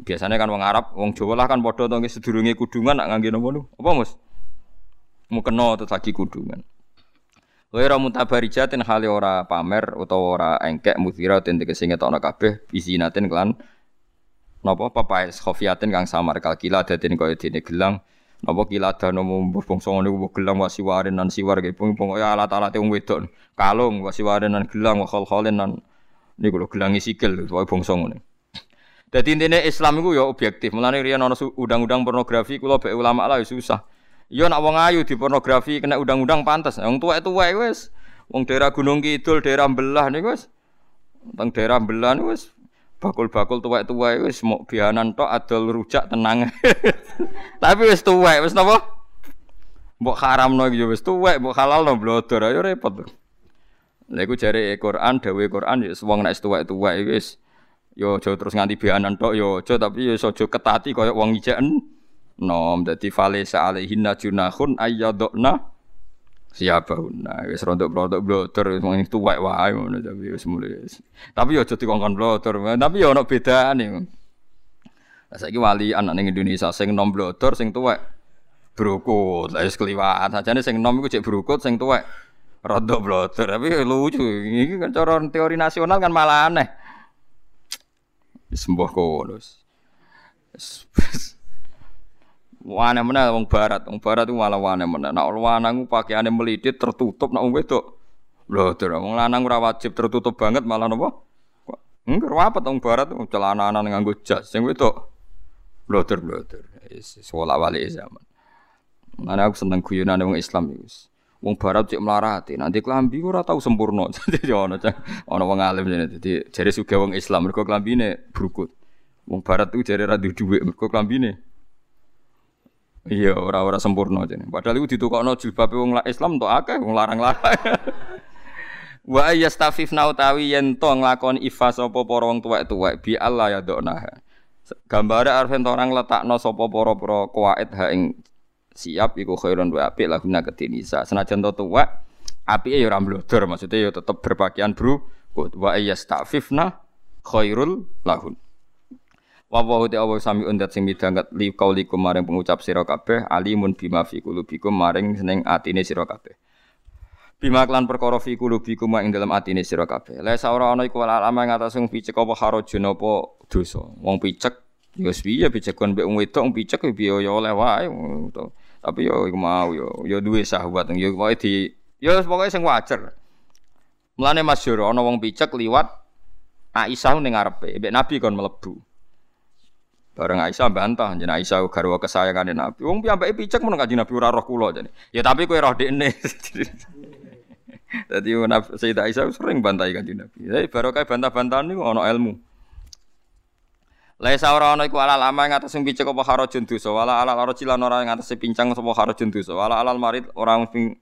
Biasanya kan wong Arab, wong Jawa lah kan padha to sedurunge kudungan nak ngangge napa Apa Mus? Mu kena terus lagi kudungan. Ora mutabarijatin hale ora pamer utawa ora engkek mudhira den tegese ngetokno kabeh bisinatin kelan napa papaes khofiatin kang samar kalkila daden kaya dene gelang. Napa kila dano mbuh bangsa ngene ku gelang wasiwaren nan siwar ge pung pung ya alat-alate wong wedok. Kalung wasiwaren nan gelang wa khol-kholen nan. Niku lho gelangi sikil wae bangsa ngene Dadi intine Islam iku ya objektif. Mulane riyen ana undang-undang pornografi kula be ulama lah ya susah. Yo nak wong ayu di pornografi kena undang-undang pantas. Wong tuwek-tuwek wis wong daerah Gunung Kidul, daerah Belah niku wis teng daerah Belah niku wis bakul-bakul tuwek-tuwek wis mau bianan tok adol rujak tenang. (laughs) Tapi wis tuwek wis napa? Mbok haramno iki wis tuwek, mbok halalno blodor ayo repot. Lha iku jare Quran, dawuhe Quran ya wong nek tuwek-tuwek wis yo aja terus nganti bianan tok yo aja tapi yo aja ketati kaya wong ijen nom dadi fale alaihinna junahun ayyadna siapahunna wis rontok-rontok blotor wis mung tuwek wae ngono tapi wis mulai tapi yo aja dikongkon blotor tapi yo ono bedane Lah saiki wali anak ning Indonesia sing nom blotor sing tuwek brukut lah wis kliwat. Sajane sing nom iku cek brukut sing tuwek rontok blotor tapi lucu iki kan cara teori nasional kan malah aneh sembuh kono Wane mana wong barat, wong barat itu malah wane mana. Nak lanang pakaiane melidit tertutup, nak wong wedok. Lho, wong lanang ora wajib tertutup banget malah napa? Enggak apa wong barat celana-celana nganggo jas, sing wedok bloter-bloter. Sekolah wali zaman. Mana aku seneng guyonan wong Islam iki. Wong barat cek melarati, nanti kelambi ora tau sempurna. (laughs) Jadi ono ono wong alim jadi jare sugih wong Islam mergo klambine brukut. Wong barat itu jare ra duwe mergo klambine Iya, ora-ora sempurna jane. Padahal iku ditukokno jilbabe wong Islam untuk akeh wong larang-larang. (laughs) Wa yastafifna utawi yen to nglakoni ifa sapa para wong tuwek-tuwek bi Allah ya dokna. Gambare arfen orang letakno sapa para-para kuwait ha ing siap iku khairun wa apik laguna kedinisa. Senajan to tuwek apike ya ora mblodor, maksudnya ya tetep berpakaian bro. Wa yastafifna khairul lahun. Wa wa te Allah sami undat sing midanget li kaulikum maring pengucap sira kabeh alimun bima fi qulubikum maring seneng atine sira kabeh. Bima klan perkara fi qulubikum ing dalam atine sira kabeh. La ora ana iku alama ing atas sing picek apa harajun apa dosa. Wong picek ya piye picek kon mbek wong wedok picek piye ya oleh wae. Tapi yo iku mau yo yo duwe sahabat yo pokoke di yo pokoke sing wajar. Mulane masyhur ana wong picek liwat Aisyah ning ngarepe, mbek Nabi kon mlebu. Bareng Aisyah bantah, jadi Aisyah garwa kesayangan Nabi. Wong piyambake picek mun kanjeng Nabi ora roh kula jane. Ya tapi kowe roh dekne. (laughs) Dadi Sayyidah Aisyah sering bantai kanjeng Nabi. Jadi barokah bantah-bantahan niku ana ilmu. Laisa ora ana iku alal ama ing atas sing picek apa harajun dosa, wala alal arajilan ora ing atas pincang apa harajun dosa, wala alal marid ora ping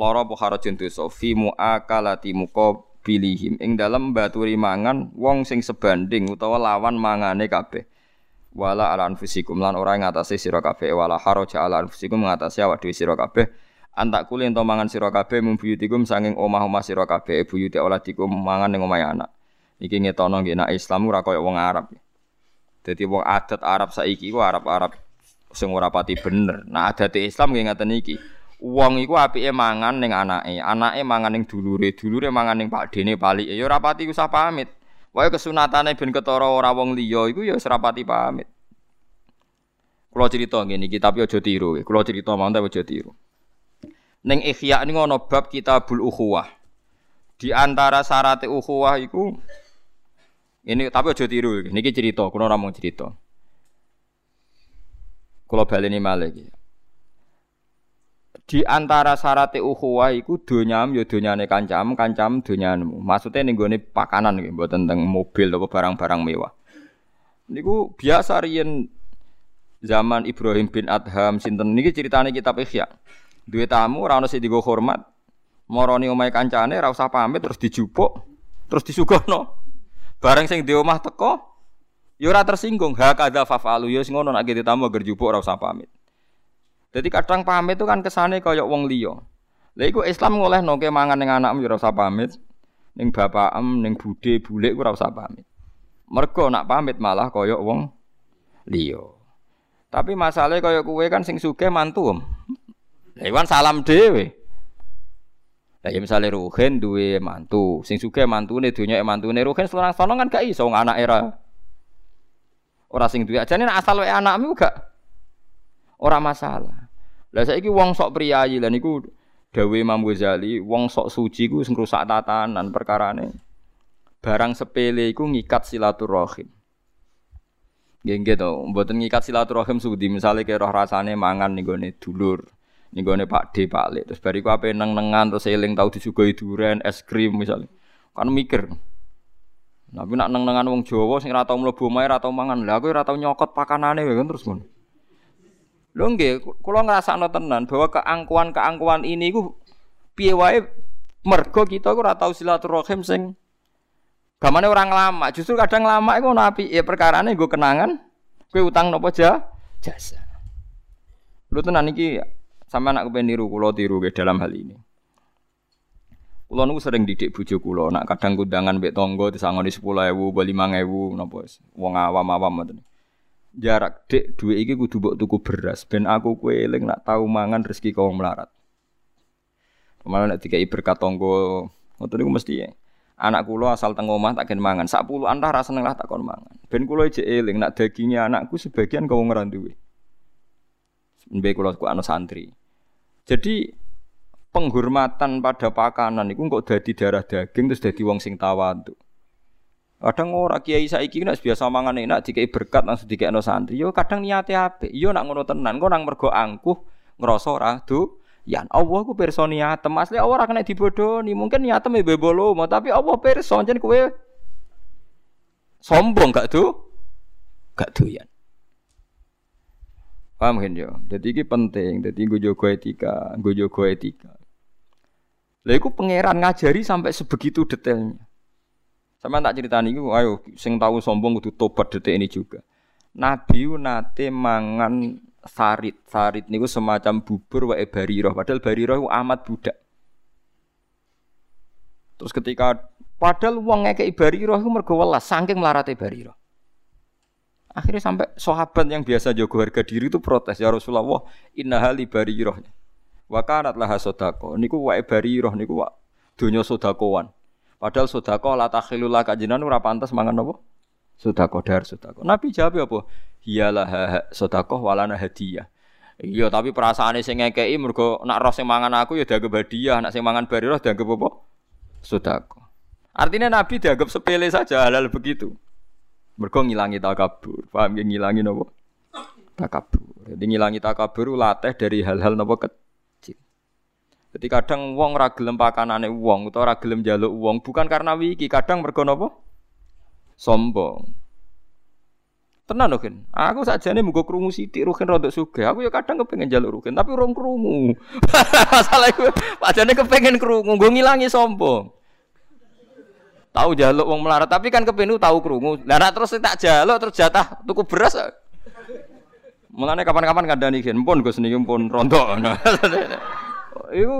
lara apa harajun dosa. Fi muakalati muqabilihim. Ing dalem baturi mangan wong sing sebanding utawa lawan mangane kabeh. Wala ala anfusikum. Lan ora ngatasi sira kabeh. Wala haraja ala anfusikum ngatasi awak dhewe sira kabeh. Antak kuli ento mangan sira kabeh mumbuyutikum sanging omah-omah sira kabeh. Buyuti dikum mangan ning omahe anak. Iki ngetono nggih nek Islam ora kaya wong Arab dadi wong adat Arab saiki ku Arab-Arab sing ora pati bener nah adat Islam nggih ngaten iki Wong iku apike mangan ning anake, anake mangan ning dulure, dulure mangan ning pakdene palike. Ya ora pati usah pamit. Wae kesunatane ben ketara ora wong liya iku ya serapati pamit. Kula cerita ngene iki tapi aja tiru. Kula cerita mawon tapi aja tiru. Ning Ihya niku ana bab Kitabul Ukhuwah. Di antara syarat ukhuwah iku ini tapi aja tiru iki. Niki cerita, kula ora mau cerita. Kula baleni malih iki. Di antara syarat ukhuwah iku donyam ya donyane kancam, kancam donyanmu. Maksudnya ning gone pakanan iki, mboten tentang mobil atau barang-barang mewah. Niku biasa riyen zaman Ibrahim bin Adham sinten niki ceritane kitab Ihya. Duwe tamu ora ono sing digo hormat, Moroni omahe kancane ora usah pamit terus dijupuk, terus disuguhno. Bareng sing di omah teko ya ora tersinggung. Ha kadza fafalu ya ngono nek ditamu agar jupuk ora usah pamit. Jadi kadang pamit itu kan kesane kaya wong liya. Lha iku Islam ngolehno ke mangan ning anakmu ya ora usah pamit. Ning bapakem, ning budhe, bulik ora usah pamit. Mergo nak pamit malah kaya wong liya. Tapi masalahnya kaya kue kan sing sugih mantu. Lha salam dhewe. Lah ya misale Ruhin duwe mantu, sing sugih mantune donya mantune Ruhin sono kan gak iso anak era. Ora sing duwe ajane asal wae anakmu gak ora masalah. Lah saiki wong sok priyayi lan iku dawe Imam Ghazali, wong sok suci ku sing rusak tatanan perkarane. Barang sepele iku ngikat silaturahim. Nggih nggih to, mboten ngikat silaturahim sudi misale kaya roh rasane mangan ning gone dulur ini gue Pak D Pak Le terus bariku apa neng nengan terus eling tahu disugoi durian es krim misalnya kan mikir. Tapi nak neng nengan wong Jawa sing ratau mlebu omahe ratau mangan. Lah aku ratau nyokot pakanane kan terus ngono lho nggih kula ngrasakno tenan bahwa keangkuhan-keangkuhan ini ku piye wae mergo kita ora tau silaturahim sing gamane orang lama justru kadang lama iku ono ya perkarane nggo kenangan kowe utang nopo ja? Jasa. Lu tenan iki sama anak kepen niru kulo tiru ke dalam hal ini. Kulo nu sering didik bojo kulo, nak kadang kundangan mbek tangga disangoni 10.000, 5.000 napa wong awam-awam ngoten. Jarak dek duwe iki kudu mbok tuku beras ben aku kowe nak tau mangan rezeki kau melarat. Malah nek dikai berkat tangga ngoten niku mesti ya. Anak kulo asal teng omah tak ken mangan. Sak puluhan lah ra lah tak kon mangan. Ben kulo ijek eling nak dagingnya anakku sebagian kau duwe. Mbek kulo ku anu santri. Jadi penghormatan pada pakanan itu kok dadi darah daging terus dadi wong sing tawadhu. Kadang ora kiai saiki nek biasa mangan enak dikai berkat langsung dikekno santri. Yo kadang niate apik. Yo nak ngono tenan kok nang mergo angkuh ngrasa ora yan Allah ku pirsa niatem asli ora kena dibodoni mungkin niatem e bebolo tapi Allah pirsa jen kowe sombong gak tuh gak doyan Paham kan yo? Jadi ini penting. Jadi gue jago etika, gue jago etika. Lah iku pangeran ngajari sampai sebegitu detailnya. Sama tak cerita nih, ayo sing tahu sombong kudu tobat detik ini juga. Nabi nate mangan sarit, sarit niku semacam bubur wae bariroh, padahal bariroh amat budak. Terus ketika padahal uang ngekei bariroh itu mergo welas saking melarate. Akhirnya sampai sahabat yang biasa jago harga diri itu protes ya Rasulullah, inna hali bariroh. Wa kanat laha sodako. Niku wae bariroh niku wa dunya sodakowan. Padahal sodako la takhilul kajinan ora pantas mangan apa? Sodako dar sodako. Nabi jawab apa? Hiyalah sodako walana hadiah. Iya, tapi perasaane sing ngekeki mergo nak roh sing mangan aku ya dianggap hadiah, nak sing mangan bariroh dianggap apa? Sodako. Artinya Nabi dianggap sepele saja halal begitu. Mergo ngilangi takabur. Paham ya ngilangi napa? Takabur. Jadi ngilangi takabur latih dari hal-hal napa kecil. Jadi kadang wong ora gelem pakanane wong utawa ora gelem njaluk wong bukan karena wiki, kadang mergo napa? Sombong. Tenan lho, Aku sakjane muga krungu sithik Rukin rodok sugih. Aku ya kadang kepengin njaluk Rukin, tapi urung krungu. (laughs) Masalah iku, padane kepengin krungu, nggo ngilangi sombong. Tahu jaluk wong melarat, tapi kan kepenu tahu krungu. Lah terus tak jaluk terus jatah tuku beras. Mulane kapan-kapan kandhani gen pun Gus niki pun rontok. (laughs) Iku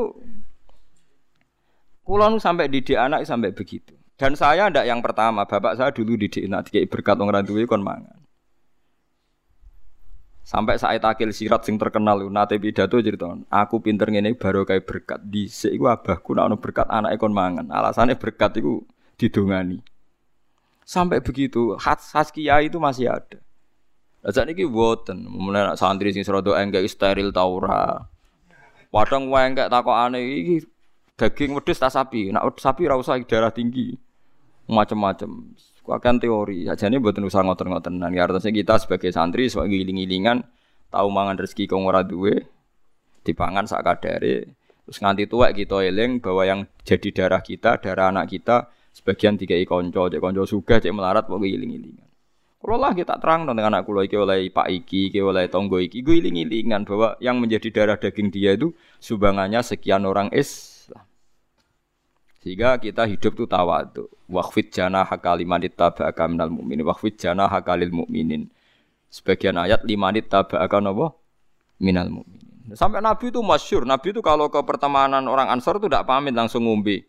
kula nu sampai didik anak sampai begitu. Dan saya ndak yang pertama, bapak saya dulu didik anak dikai berkat wong ra kon mangan. Sampai saat akil sirat sing terkenal nate pidato cerita, aku pinter ngene baru kayak berkat dhisik iku abahku nak berkat anak kon mangan. Alasannya berkat iku didongani. Sampai begitu, khas kiai itu masih ada. Lah ini buatan, mulai santri sing serodo enggak steril taura. Padang wae enggak takok aneh iki daging wedhus tas sapi. Nak sapi ora usah darah tinggi. Macam-macam. Akan teori. Ajane mboten usah ngoten-ngotenan. Ya artinya kita sebagai santri sebagai giling-gilingan tahu mangan rezeki kong ora duwe dipangan sak kadare. Terus nganti tua kita eling bahwa yang jadi darah kita, darah anak kita sebagian tiga konco, cek konco suga, cek melarat pokoknya giling-gilingan. Kalau lah kita terang dengan anak kulo iki oleh Pak Iki, iki oleh Tonggo iki, gue iling-ilingan bahwa yang menjadi darah daging dia itu sumbangannya sekian orang Islam. Sehingga kita hidup tuh tawadu. Waqfid jana hakalimanit tabaka minal mu'minin. Waqfid jana hakalil mu'minin. Sebagian ayat limanit tabaka apa? Minal mu'minin. Sampai Nabi itu masyur. Nabi itu kalau ke pertemanan orang Ansor itu tidak pamit langsung ngombe.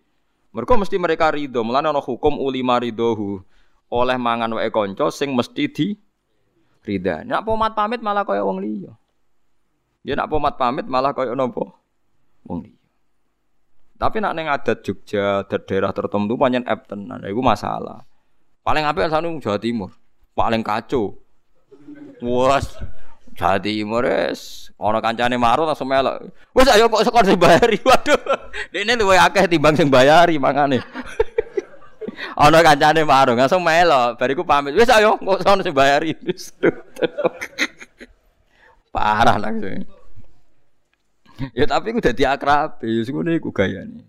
Mereka mesti mereka ridho. Mulanya ada hukum ulima ridhohu oleh mangan wae kanca sing mesti di rida. Nak pomat pamit malah kaya wong liya. Ya nak pomat pamit malah kaya napa? Wong liya. Tapi nak ning adat Jogja, adat daerah tertentu pancen ep tenan. Iku masalah. Paling apik sanu Jawa Timur. Paling kacau. Wes Jawa Timur es ana kancane maru langsung melok. Wes ayo kok sekor sing bayari. (laughs) Waduh. Dene luwih akeh timbang sing bayari mangane. (laughs) Ana kancane marung, langsung melo. Bariku pamit. Wis ayo, kok sono sing bayari. (laughs) Parah langsung. Ya tapi ku dadi akrab, ya sing ngene iku gayane.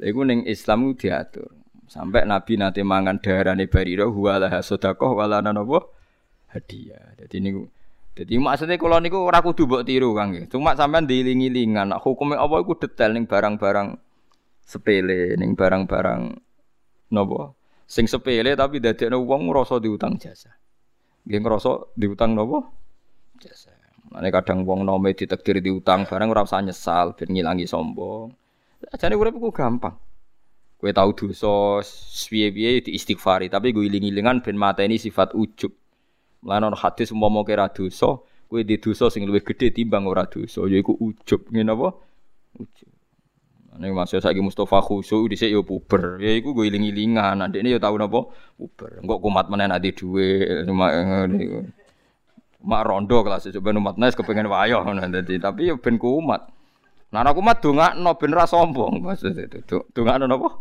Lha iku ning Islam ku diatur. Sampai Nabi nanti mangan darane Barira huwala sedekah wala napa hadiah. Dadi niku jadi maksudnya kalau niku ora kudu mbok tiru Kang. Cuma sampean diiling-ilingan. Nak hukumnya apa iku detail ning barang-barang sepele, ning barang-barang Nopo? Sing sepele tapi dadekno wong ngrasa diutang jasa. Nggih ngrasa diutang nopo? Jasa. Mane kadang wong nome ditakdir diutang barang ora usah nyesal ben ngilangi sombong. Ajane urip ku gampang. Kowe tau dosa piye-piye di istighfari, tapi gue iling-ilingan ben mateni sifat ujub. Mulane hadis umpama kira dosa, kowe di dosa sing luwih gedhe timbang ora dosa, yaiku ujub. Ngene apa? Ujub. Nek masih saiki Mustafa khusyuk dhisik yo puber. Ya iku gue iling-ilingan. Adekne yo tau napa puber. Engko kumat dhuwit cuma ngene. Mak rondo kelas coba umat nes kepengen wayo dadi tapi yo ben kumat. Nah aku mat dongakno ben ra sombong maksud itu. Dongakno napa?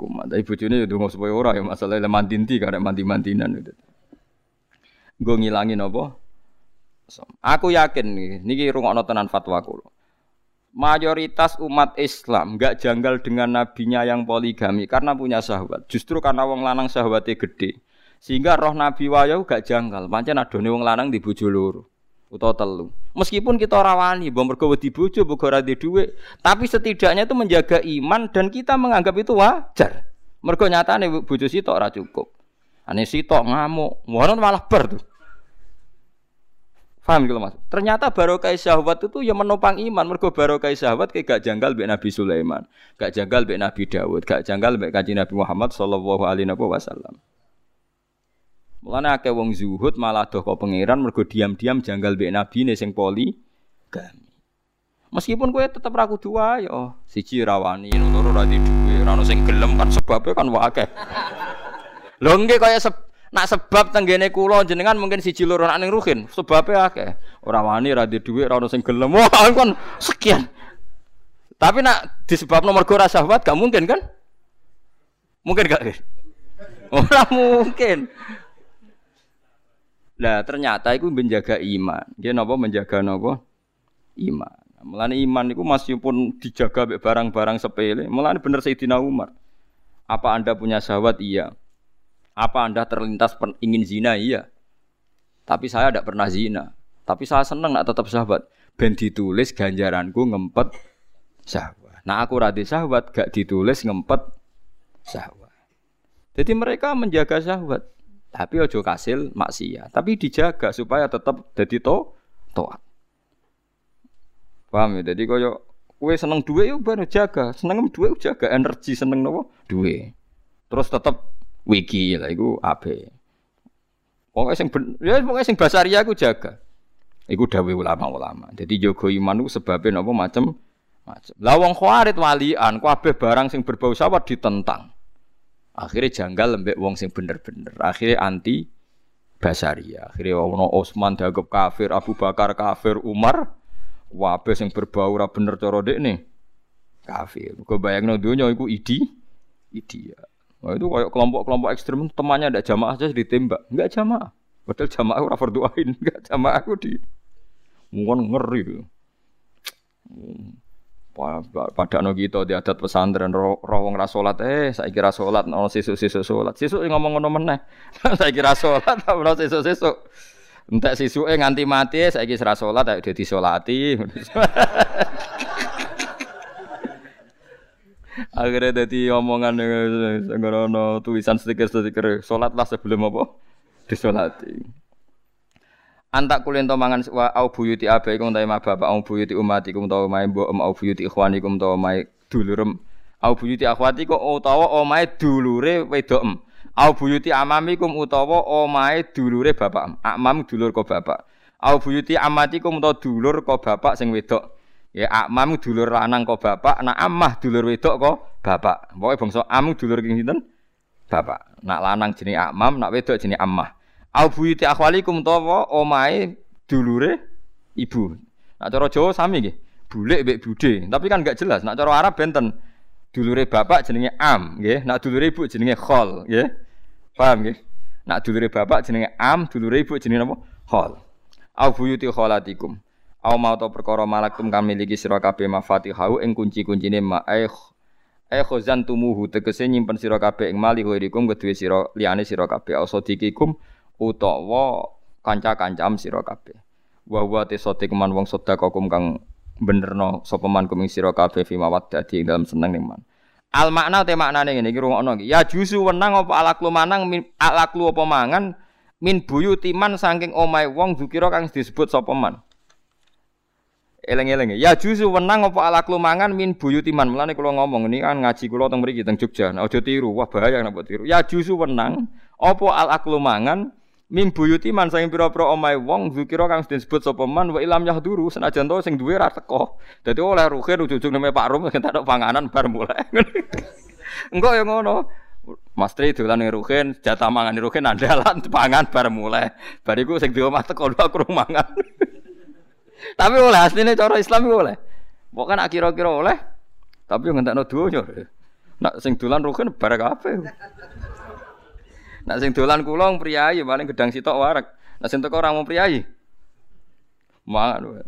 Kumat. Tapi bojone yo donga supaya ora ya masalah le mandinti karek mandi-mandinan itu. Gue ngilangin apa? Aku yakin niki rungokno tenan fatwa mayoritas umat Islam nggak janggal dengan nabinya yang poligami karena punya sahabat. Justru karena wong lanang sahabatnya gede. Sehingga roh Nabi wayo gak janggal. Pancen adone wong lanang di bojo loro utawa telu. Meskipun kita rawani, mbok mergo wedi bojo, mbok ora duwe, tapi setidaknya itu menjaga iman dan kita menganggap itu wajar. Mergo nyatane bojo sitok ora cukup. Ane sitok ngamuk, malah ber tuh. Paham gitu mas? Ternyata barokah syahwat itu yang menopang iman. Mergo barokah syahwat kayak gak janggal mbek Nabi Sulaiman, gak janggal mbek Nabi Dawud, gak janggal mbek kanjeng Nabi Muhammad sallallahu alaihi wasallam. Mulane akeh wong zuhud malah doh kok pangeran mergo diam-diam janggal mbek Nabi ne sing poli gami. Meskipun kowe tetep ra kudu yo siji rawani loro ra duwe, ora sing gelem kan sebabnya kan wae akeh. Lho kaya Nak sebab tenggene kula jenengan mungkin siji loro nak ning ruhin, sebabe akeh. Ora wani ra di dhuwit, ora ono sing gelem. Wah, kan sekian. Tapi nak disebab nomor ora syahwat gak mungkin kan? Mungkin gak? Ora mungkin. Nah, ternyata itu menjaga iman. Dia nopo menjaga nopo? Iman. Mulane iman itu masih pun dijaga barang-barang sepele. Mulane bener Sayyidina Umar. Apa Anda punya syahwat? Iya. Apa Anda terlintas ingin zina? Iya. Tapi saya tidak pernah zina. Tapi saya senang nak tetap sahabat. Ben ditulis ganjaranku ngempet sahabat. Nah aku radi sahabat gak ditulis ngempet sahabat. Jadi mereka menjaga sahabat. Tapi ojo kasil maksiat. Tapi dijaga supaya tetap jadi to toat. Paham ya? Jadi koyo kue seneng duit yuk baru jaga. Seneng duit jaga energi seneng nopo duit. Terus tetap wiki lah iku ape. Pokoke sing ya pokoke sing basaria aku jaga. Iku dawuh ulama-ulama. Jadi jogo iman ku sebabe napa macem macem. Lah wong khawarit walian kabeh barang sing berbau sawat ditentang. Akhirnya janggal lembek wong sing bener-bener. Akhirnya anti basaria. Akhirnya ono Osman dianggap kafir, Abu Bakar kafir, Umar wabe sing berbau ora bener cara nih kafir. Kau bayangno dunia iku idi ya. Nah, itu kayak kelompok-kelompok ekstrem temannya ada jamaah aja ditembak, enggak jamaah. Padahal jamaah ora berdoain, enggak (laughs) jamaah aku di mungkin ngeri. Pada no kita di adat pesantren roh wong rasolat eh saya kira solat no sisu sisu solat sisu ngomong ngono meneh. (laughs) Saya kira solat (laughs) no sisu sisu entek sisu eh nganti mati saya kira solat ayo jadi solati akhirnya jadi omongan ngono tulisan stiker stiker solat lah sebelum apa? Disolati. Antak kulen to mangan wa au buyuti abaikum ta ma bapak au buyuti umatikum ta ma mbok au buyuti ikhwanikum ta ma dulurem au buyuti akhwatikum utawa omahe dulure wedok au buyuti amamikum utawa omahe dulure bapak amam dulur ko bapak. Au buyuti amatikum utawa dulur ko bapak sing wedok ya amam dulur lanang ko bapak nak amah dulur wedok ko bapak pokoke bangsa am dulur king sinten bapak nak lanang jenenge amam nak wedok jenenge amah Au buyuti akhwalikum tawa omahe dulure ibu. Nak cara Jawa sami nggih. Bulek mbek bude, tapi kan enggak jelas. Nak cara Arab benten. Dulure bapak jenenge am, nggih. Nak dulure ibu jenenge khol, nggih. Paham nggih? Nak dulure bapak jenenge am, dulure ibu jenenge apa? Khol. Au buyuti kholatikum. Au mau to perkara malaktum kang miliki sira kabeh mafatihahu ing kunci-kuncine ma eh eh khozan tumuhu tegese nyimpen sira kabeh ing mali kuwikum kedue sira liyane sira kabeh ausodikikum utawa kanca-kancam sira kabeh. Wa wa te sote keman wong sedekah kang benerno sapa man kuming sira kabeh fi mawaddati ing dalam seneng ning man. Al makna te maknane ngene iki rungokno iki. Ya jusu wenang apa alaklu manang min alaklu apa mangan min buyuti man saking omahe wong zukira kang disebut sapa man. Eleng-eleng ya jusu wenang apa alaklu mangan min buyuti man. Mulane kula ngomong ini kan ngaji kula teng mriki teng Jogja. Nah aja tiru, wah bahaya nek tiru. Ya jusu wenang apa alaklu mangan Mim buyuti man saking pira-pira omahe wong zikira kang disebut sapa man wa ilam yahduru senajan to sing duwe ra teko. Dadi oleh ruhin ujug-ujug neme Pak Rum (laughs) entek panganan bar mulai. (laughs) Engko ya ngono. Mas Tri dolan ning ruhin, jatah mangan ruhin andalan pangan bar mulai. Bariku sing di omah teko aku mangan. (laughs) Tapi oleh asline cara Islam oleh. Pokoke nak kira-kira oleh. Tapi yo ngentekno donya. Nak sing dolan ruhin bar kabeh. Nak sing dolan kula priyayi paling gedang sitok warak. Nak sing teko ora mau priyayi. Mangan.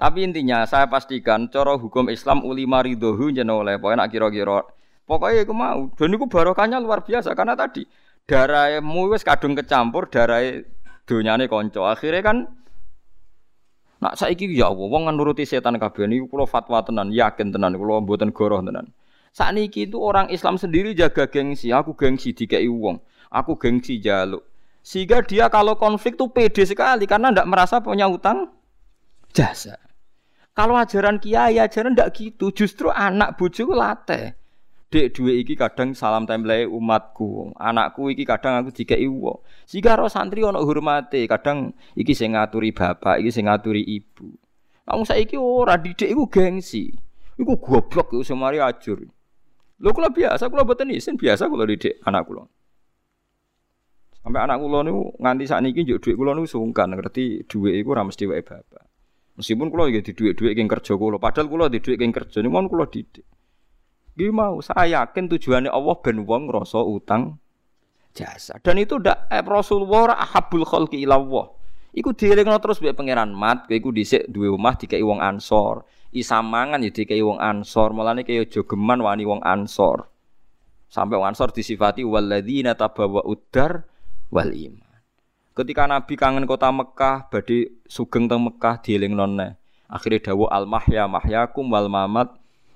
Tapi intinya saya pastikan cara hukum Islam ulima ridhohu jeneng oleh pokoke nak kira-kira pokoknya iku mau. Dan iku barokahnya luar biasa karena tadi darahmu wis kadung kecampur darah donyane kanca. Akhirnya kan Nak saiki ya Allah wong nuruti setan kabeh niku kula fatwa tenan, yakin tenan kula mboten goroh tenan. Saat niki itu orang Islam sendiri jaga gengsi. Aku gengsi dikai uang. Aku gengsi jaluk. Sehingga dia kalau konflik tuh pede sekali karena tidak merasa punya utang jasa. Kalau ajaran kiai ajaran tidak gitu. Justru anak bojoku late. Dek dua iki kadang salam template umatku. Anakku iki kadang aku dikai uang. Sehingga roh santri ono hormati. Kadang iki sing ngaturi bapak, iki sing ngaturi ibu. Kamu saiki ora didik iku gengsi. Iku goblok iku semari ajur. Lho kula biasa, kula boten isin biasa kula didik anak kula. Sampai anak kula niku nganti sakniki njuk dhuwit kula niku sungkan ngerti dhuwit iku ora mesti wae bapak. Meskipun kula nggih di dhuwit-dhuwit king kerja kula, padahal kula di dhuwit king kerja niku kula didik. Nggih mau, saya yakin tujuannya Allah ben wong ngrasa utang jasa. Dan itu ndak eh, Rasulullah ahabul khalqi ila Allah. Iku dielingno terus mbek pangeran mat, kowe iku dhisik duwe omah dikai wong Ansor isamangan ya dikai wong ansor mulane kaya jogeman wani wong ansor sampai wong ansor disifati walladzina tabawa udar wal iman ketika nabi kangen kota Mekah badhe sugeng teng Mekah dieling nonne akhirnya dawu al mahya mahyakum wal mamat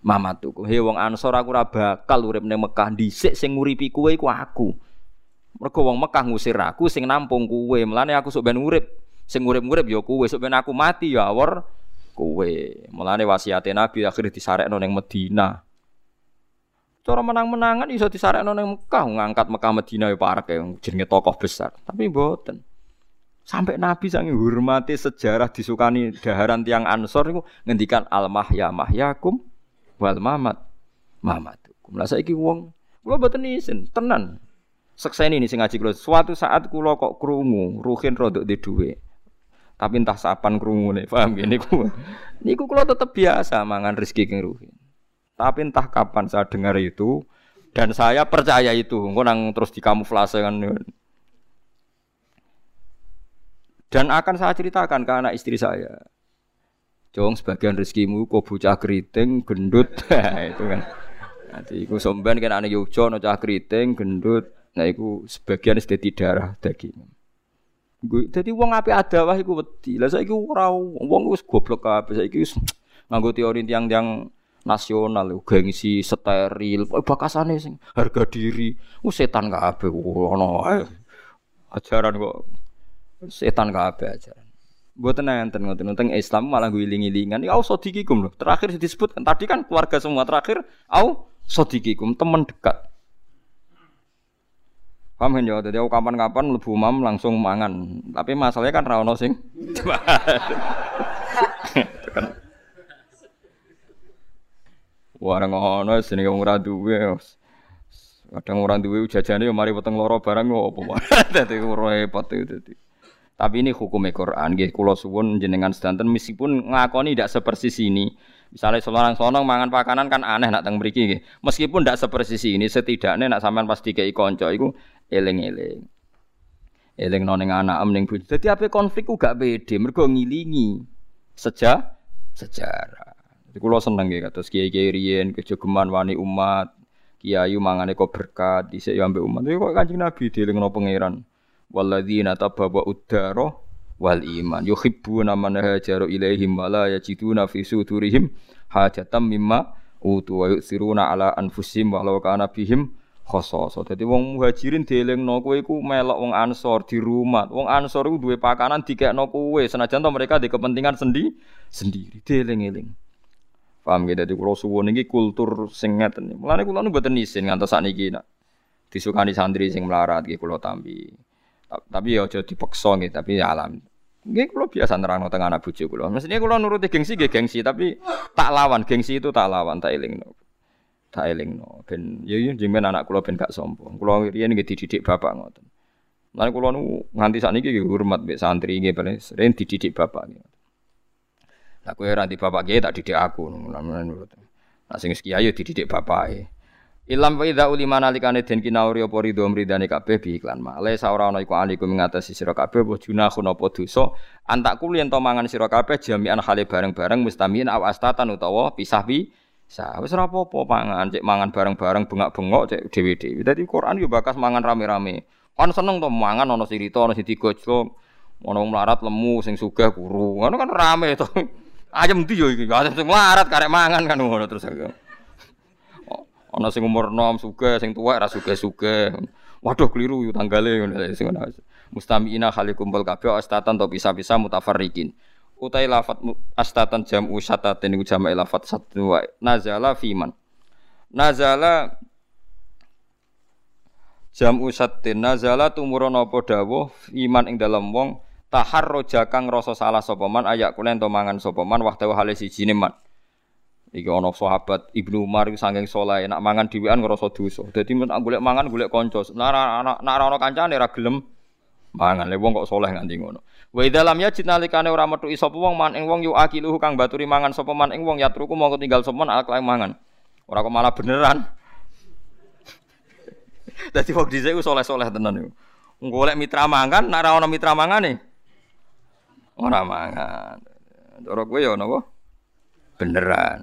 mamatuku he wong ansor aku ora bakal urip ning Mekah dhisik sing nguripi kowe iku aku mergo wong Mekah ngusir aku sing nampung kowe mulane aku sok ben urip sing urip-urip ya kowe sok ben aku mati ya awor kowe. Mulane wasiate Nabi akhirnya disarekno ning Medina. Cara menang-menangan iso disarekno ning Mekah, ngangkat Mekah Medina ya parek jenenge tokoh besar. Tapi mboten. Sampai Nabi sangi hormati sejarah disukani daharan tiang Ansor niku ngendikan al mahya mahyakum wal mamat mamatukum. Lah saiki wong kula mboten isin, tenan. Sekseni ini sing ngaji kula. Suatu saat kula kok krungu ruhin rodok di dhuwit. Tapi entah sapan krungune, paham gini ku. (laughs) Niku kula tetep biasa mangan rezeki keng ruhin. Tapi entah kapan saya dengar itu dan saya percaya itu. Engko nang terus dikamuflase kan. Dan akan saya ceritakan ke anak istri saya. Jong sebagian rezekimu kok bocah keriting, gendut. (laughs) itu kan. Nanti iku somben kan anak Yogyo no cah keriting, gendut. Nah iku sebagian sudah darah daging. Gue jadi uang api ada wah iku wedi. Lah saiki ora wong wis goblok kabeh saiki wis (tsk) nganggo teori tiang-tiang nasional gengsi steril bakasane sing harga diri uh, setan kabeh ono ajaran kok setan kabeh ajaran Buatan enten ngoten tentang Islam malah gue iling-ilingan. Ya au sodikikum loh. Terakhir disebut tadi kan keluarga semua terakhir au sodikikum teman dekat. Paham kan ya? Jadi aku kapan-kapan lebu mam langsung mangan. Tapi masalahnya kan rawon sing. (laughs) Warang ngono sini kamu ora duwe. Kadang ora duwe jajane yo mari weteng loro barang apa wae. (laughs) Dadi repot itu Tapi ini hukum Quran nggih kula suwun jenengan sedanten meskipun ngakoni tidak sepersis ini. Misalnya seorang sonong mangan pakanan kan aneh nak teng mriki nggih. Meskipun tidak sepersis ini setidaknya nak sampean pas dikei kanca iku eling-eling. Eling nang ning anak em ning bojo. Dadi ape konflik ku gak pede, mergo ngilingi seja sejarah. Jadi kula seneng nggih kados kiai-kiai riyen kejogeman wani umat, kiai mangane kok berkat yo ambek umat. Tapi kok Kanjeng Nabi dielingno pangeran. Walladzina tabawwa uddara wal iman yuhibbuna man hajaru ilaihim wa la yajiduna fi sudurihim hajatam mimma utu wa yusiruna ala anfusihim walau kana bihim khososo. Dadi wong muhajirin dielingno kowe iku melok wong ansor di rumah. Wong ansor iku duwe pakanan dikekno kowe senajan to mereka di kepentingan sendi sendiri dieling-eling. Paham gitu, jadi kalau suwon ini kultur sing ngeten. Mulane kula nu mboten isin ngantos sakniki nak disukani santri sing melarat gitu kalau tambi. Tapi ya aja dipaksa gitu, tapi ya alam. Nggih kula biasa nerangno teng anak bojo kula. Mestine kula nuruti gengsi nggih gengsi, tapi tak lawan gengsi itu tak lawan, tak elingno tak elingno ben ya ya jenengan anak kula ben gak sombong. Kula riyen nggih dididik bapak ngoten. Lan kula nu nganti sakniki nggih hormat mbek santri nggih paling sering dididik bapak nggih. Lah kowe ora di bapak nggih tak didik aku ngono nurut. Nah sing kiai yo dididik bapake. Ilam wa idza ulima nalikane den kinauri apa ridho mridane kabeh bi iklan ma. Le saora ana iku alikum ngatasi sira kabeh apa junahun apa dosa antak kulian to mangan sira kabeh jami'an hale bareng-bareng mustamin aw astatan utawa pisah pi Sa wis ora apa-apa pangan, cek mangan bareng-bareng bengak-bengok cek dhewe-dhewe. Dadi Quran yo bakas mangan rame-rame. Kan seneng to mangan ana sirita, ana sing digojlok, ana melarat lemu sing sugih kuru. Ngono kan rame to. (laughs) Ayam ndi yo iki? Ayam sing melarat karek mangan kan ngono terus. Ana sing umur nom sugih, sing tuwek ora sugih-sugih. Waduh keliru yo tanggale ngono sing ngono. Mustamiina khalikum kabeh astatan to bisa-bisa mutafarriqin utai lafat astatan jam usatatin iku jama'i lafat satu wa nazala fiman nazala jam usatin nazala tumurun apa dawuh iman ing dalam wong taharroja kang rasa salah sapa man ayak kulen to mangan sapa man hale siji man iki ana sahabat Ibnu Umar iku saking saleh nak mangan dhewean ngrasa dosa dadi nek golek mangan golek kanca nek nek ana kancane ora gelem mangan le wong kok saleh nganti ngono Wa idza lam yajid nalikane ora metu sapa wong man ing wong yu akiluhu kang baturi mangan sapa man ing wong yatruku mongko tinggal sapa man alak mangan. Ora kok malah beneran. (laughs) Dadi wong dhisik ku soleh-soleh tenan iku. Golek mitra mangan, nek ora ana mitra mangane ora mangan. Ora kowe ya napa? Beneran.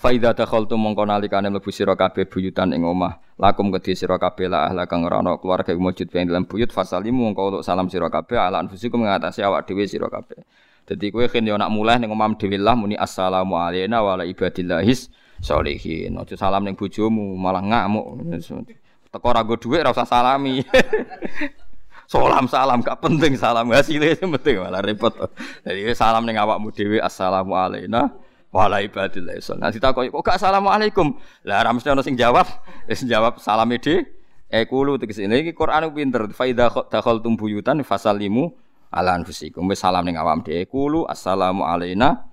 Faida dakhaltu mongko nalikane mlebu sira kabeh buyutan ing omah, lakum kedhi sira kabeh la ahla kang ora ana keluarga mujud ing dalam buyut fasalimu mongko salam sira kabeh ala anfusikum ngatasi awak dhewe sira kabeh. Dadi kowe kene yo nak mulai ning omah dhewe lah muni assalamu alayna wa ala ibadillahis sholihin. Aja salam ning bojomu malah ngamuk. Teko ora go dhuwit ora usah salami. (laughs) salam salam gak penting salam hasilnya penting malah repot. Jadi salam ning awakmu dhewe assalamu alayna wala ibadillah isun. Nah ditakoki kok gak assalamualaikum. Lah ora mesti ono sing jawab. Wis jawab salam ide. Eh kulu tegese iki Quran pinter. Fa idza dakhaltum buyutan fasalimu ala anfusikum. Wis salam ning awam dhewe. Kulu assalamu alaina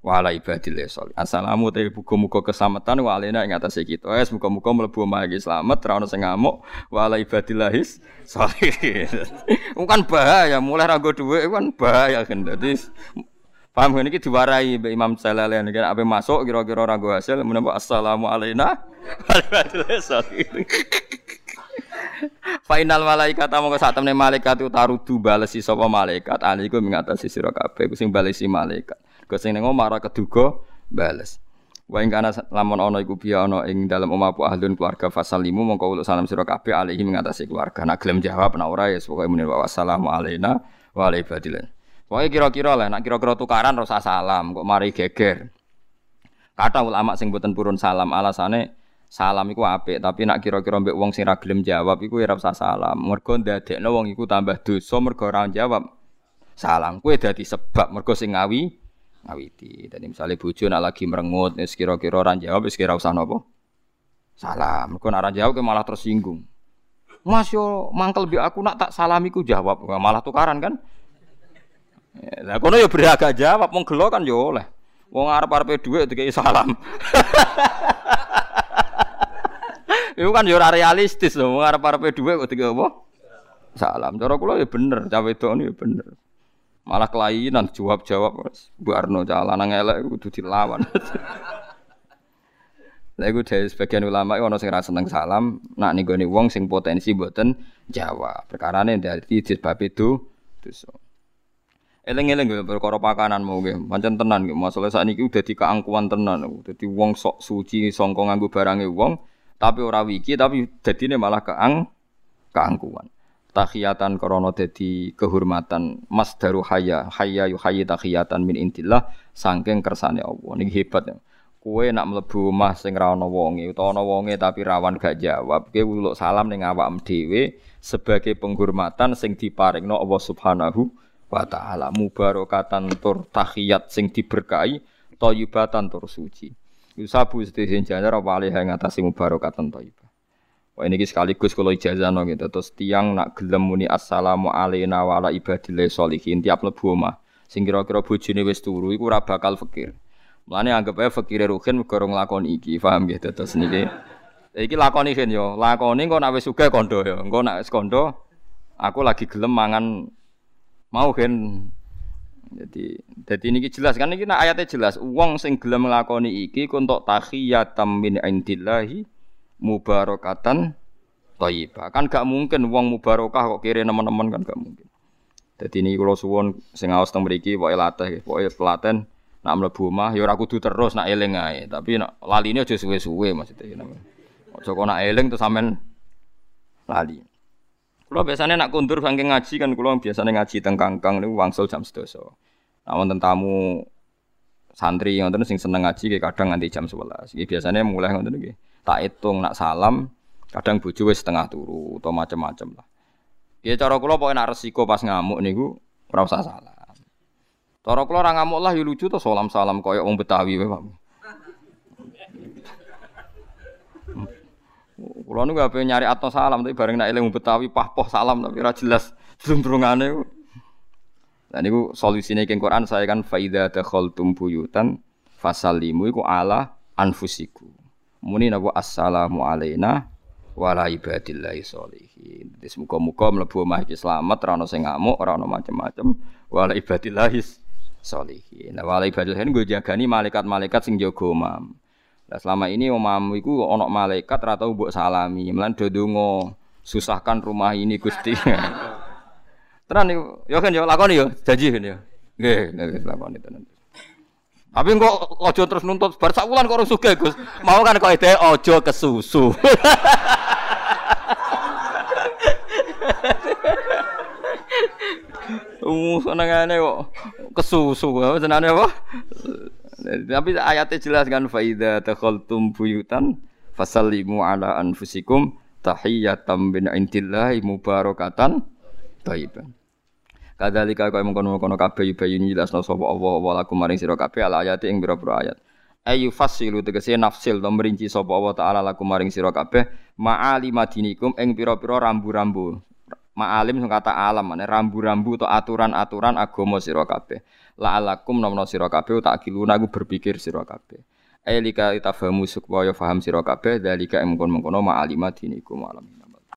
wa ala ibadillah sholih. Assalamu te muga-muga keselamatan wa alaina ing atase kita. Wis muga-muga mlebu omah iki slamet, ora ono sing ngamuk ibadillah (laughs) kan bahaya, mulai ra nggo dhuwit kan bahaya kan. Dadi Paham kan? Iki diwarai Mbak Imam Jalalain. Kan ape masuk kira-kira ora go hasil menapa assalamu alaina. (laughs) Final malaikat mongko sak temne malaikat utarudu balesi sapa malaikat. Ali iku mengatasi sira kabeh iku sing balesi malaikat. Kok sing ning omah keduga bales. Wa ing kana lamun ana iku biya ana ing dalem omah apa ahlun keluarga fasal limu mongko uluk salam sira kabeh alihi mengatasi keluarga. Nak gelem jawab nak ora ya pokoke muni wa wassalamu alaina wa alaihi Pokoknya kira-kira lah, nak kira-kira tukaran rasa salam, kok mari geger. Kata ulama sing boten purun salam, alasane salam iku apik, tapi nak kira-kira mbek wong sing ra jawab iku ora salam. Mergo ndadekno wong iku tambah dosa mergo ora jawab salam. Kuwi dadi sebab mergo sing ngawi ngawiti. Dadi misale bojo nak lagi merengut wis kira-kira ora jawab wis kira usah napa? Salam. Mergo nak ora jawab malah tersinggung. Mas yo mangkel bi aku nak tak salamiku jawab, malah tukaran kan? Lah kono ya beragak jawab wong gelo kan ya oleh. Wong arep-arepe dhuwit dikai salam. (laughs) Iku kan ya ora realistis lho, wong arep-arepe dhuwit kok dikai apa? Salam. Cara kula ya bener, cah wedok ya bener. Malah kelainan jawab-jawab Bu Arno cah lanang elek kudu dilawan. (laughs) Lah iku dari sebagian ulama ono sing ra seneng salam, nak nih wong sing potensi mboten jawab. Perkarane dadi disebab itu dosa. Eleng-eleng gitu perkara pakanan mau gitu. Pancen tenan gitu. Masalah saat ini udah di keangkuhan tenan. Jadi wong sok suci songkong nganggu barangnya wong, tapi ora wiki tapi jadi ini malah keang keangkuhan. Tahiyatan korono jadi kehormatan mas daru haya haya yu hayi tahiyatan min intillah sangking kersane Allah. Ini hebat ya. Kue nak melebu omah sing ra ana wonge utawa ana wonge tapi rawan gak jawab, kowe uluk salam ning awakmu dhewe sebagai penghormatan sing diparingno Allah Subhanahu wa ta'ala mubarokatan tur tahiyat sing diberkahi thayyibatan tur suci. Yusabu sedhewe jajar apa alih ing atase mubarokatan thayyibah. Wah ini sekaligus kalau ijazah no gitu. Terus tiang nak gelem muni assalamu alaina wa ala ibadillah sholihin tiap lebu omah. Sing kira-kira bojone wis turu iku ora bakal fakir. Mulane anggap ae fakire ruhin mergo nglakoni iki, paham gitu terus niki. Iki lakoni kan yo, lakoni engko nak wis sugih kondo yo. Engko nak wis kondo aku lagi gelem mangan Mau kan jadi jadi ini jelas kan ini ayatnya jelas uang sing gelem iki untuk tahiyatam min indillahi mubarakatan thayyibah. Kan gak mungkin uang mubarakah kok kiri teman-teman kan gak mungkin. Jadi ini kalau suwon sing awas teng mriki pokoke latih, pokoke pelaten nak mlebu omah ya ora kudu terus nak eling ae, tapi nak laline aja suwe-suwe maksudnya. Aja kok nak eling terus sampean lali. Kalau biasanya nak kundur saking ngaji kan kalau biasanya ngaji teng kangkang niku wangsul jam sedoso. Nah wonten santri yang sing seneng ngaji kadang nganti jam 11. Iki biasanya mulai ngoten iki. Tak hitung nak salam kadang bojo wis setengah turu atau macam-macam lah. Ya cara kula pokoke nak resiko pas ngamuk niku ora usah salam. Cara kula ora ngamuk lah ya lucu to salam-salam koyo wong Betawi wae, Pak. Kulo niku ape nyari atau salam tapi bareng nak eling Betawi pahpoh salam tapi ora jelas (laughs) drung-drungane. Lah niku solusine king Quran saya kan faida dakhaltum buyutan fasallimu iku ala anfusiku. Muni napa assalamu alaina wa ala ibadillahi sholihin. Wis muga-muga mlebu omah iki slamet ora ono sing ngamuk, ora ono macem-macem. Wa ala ibadillahi sholihin. Nah, wa ala ibadillahi nggo jagani malaikat-malaikat sing jaga omah. Nah, selama ini omamu iku ana malaikat ora tau mbok salami. Mlan do donga susahkan rumah ini Gusti. (laughs) Tenan niku, ya kan ya lakoni ya, janji kan ya. Nggih, nggih lakoni tenan. Tapi kok ojo terus nuntut bar sak wulan kok ora sugih, Gus. Mau kan kok ide ojo kesusu. (laughs) Uh, senengane kok kesusu, senengane apa? Tapi ayatnya jelas kan faida takhaltum buyutan fasallimu ala anfusikum tahiyatam bin indillahi mubarakatan thayyiban. Kadzalika kaya mengkono-kono kabeh yubayyin jelasna sapa Allah wa lakum maring sira kabeh ala ayati ing pira-pira ayat. Ayu fasilu tegese nafsil to merinci sapa Allah taala lakum maring sira kabeh ma'ali madinikum ing pira-pira rambu-rambu. Ma'alim sing kata alam, rambu-rambu atau aturan-aturan agama sira kabeh la'alakum nomno sira kabeh tak kiluna aku berpikir sira kabeh. Ailika itafamu supaya faham sira kabeh dalika mengkon-mengkono ma'alima dinikum alam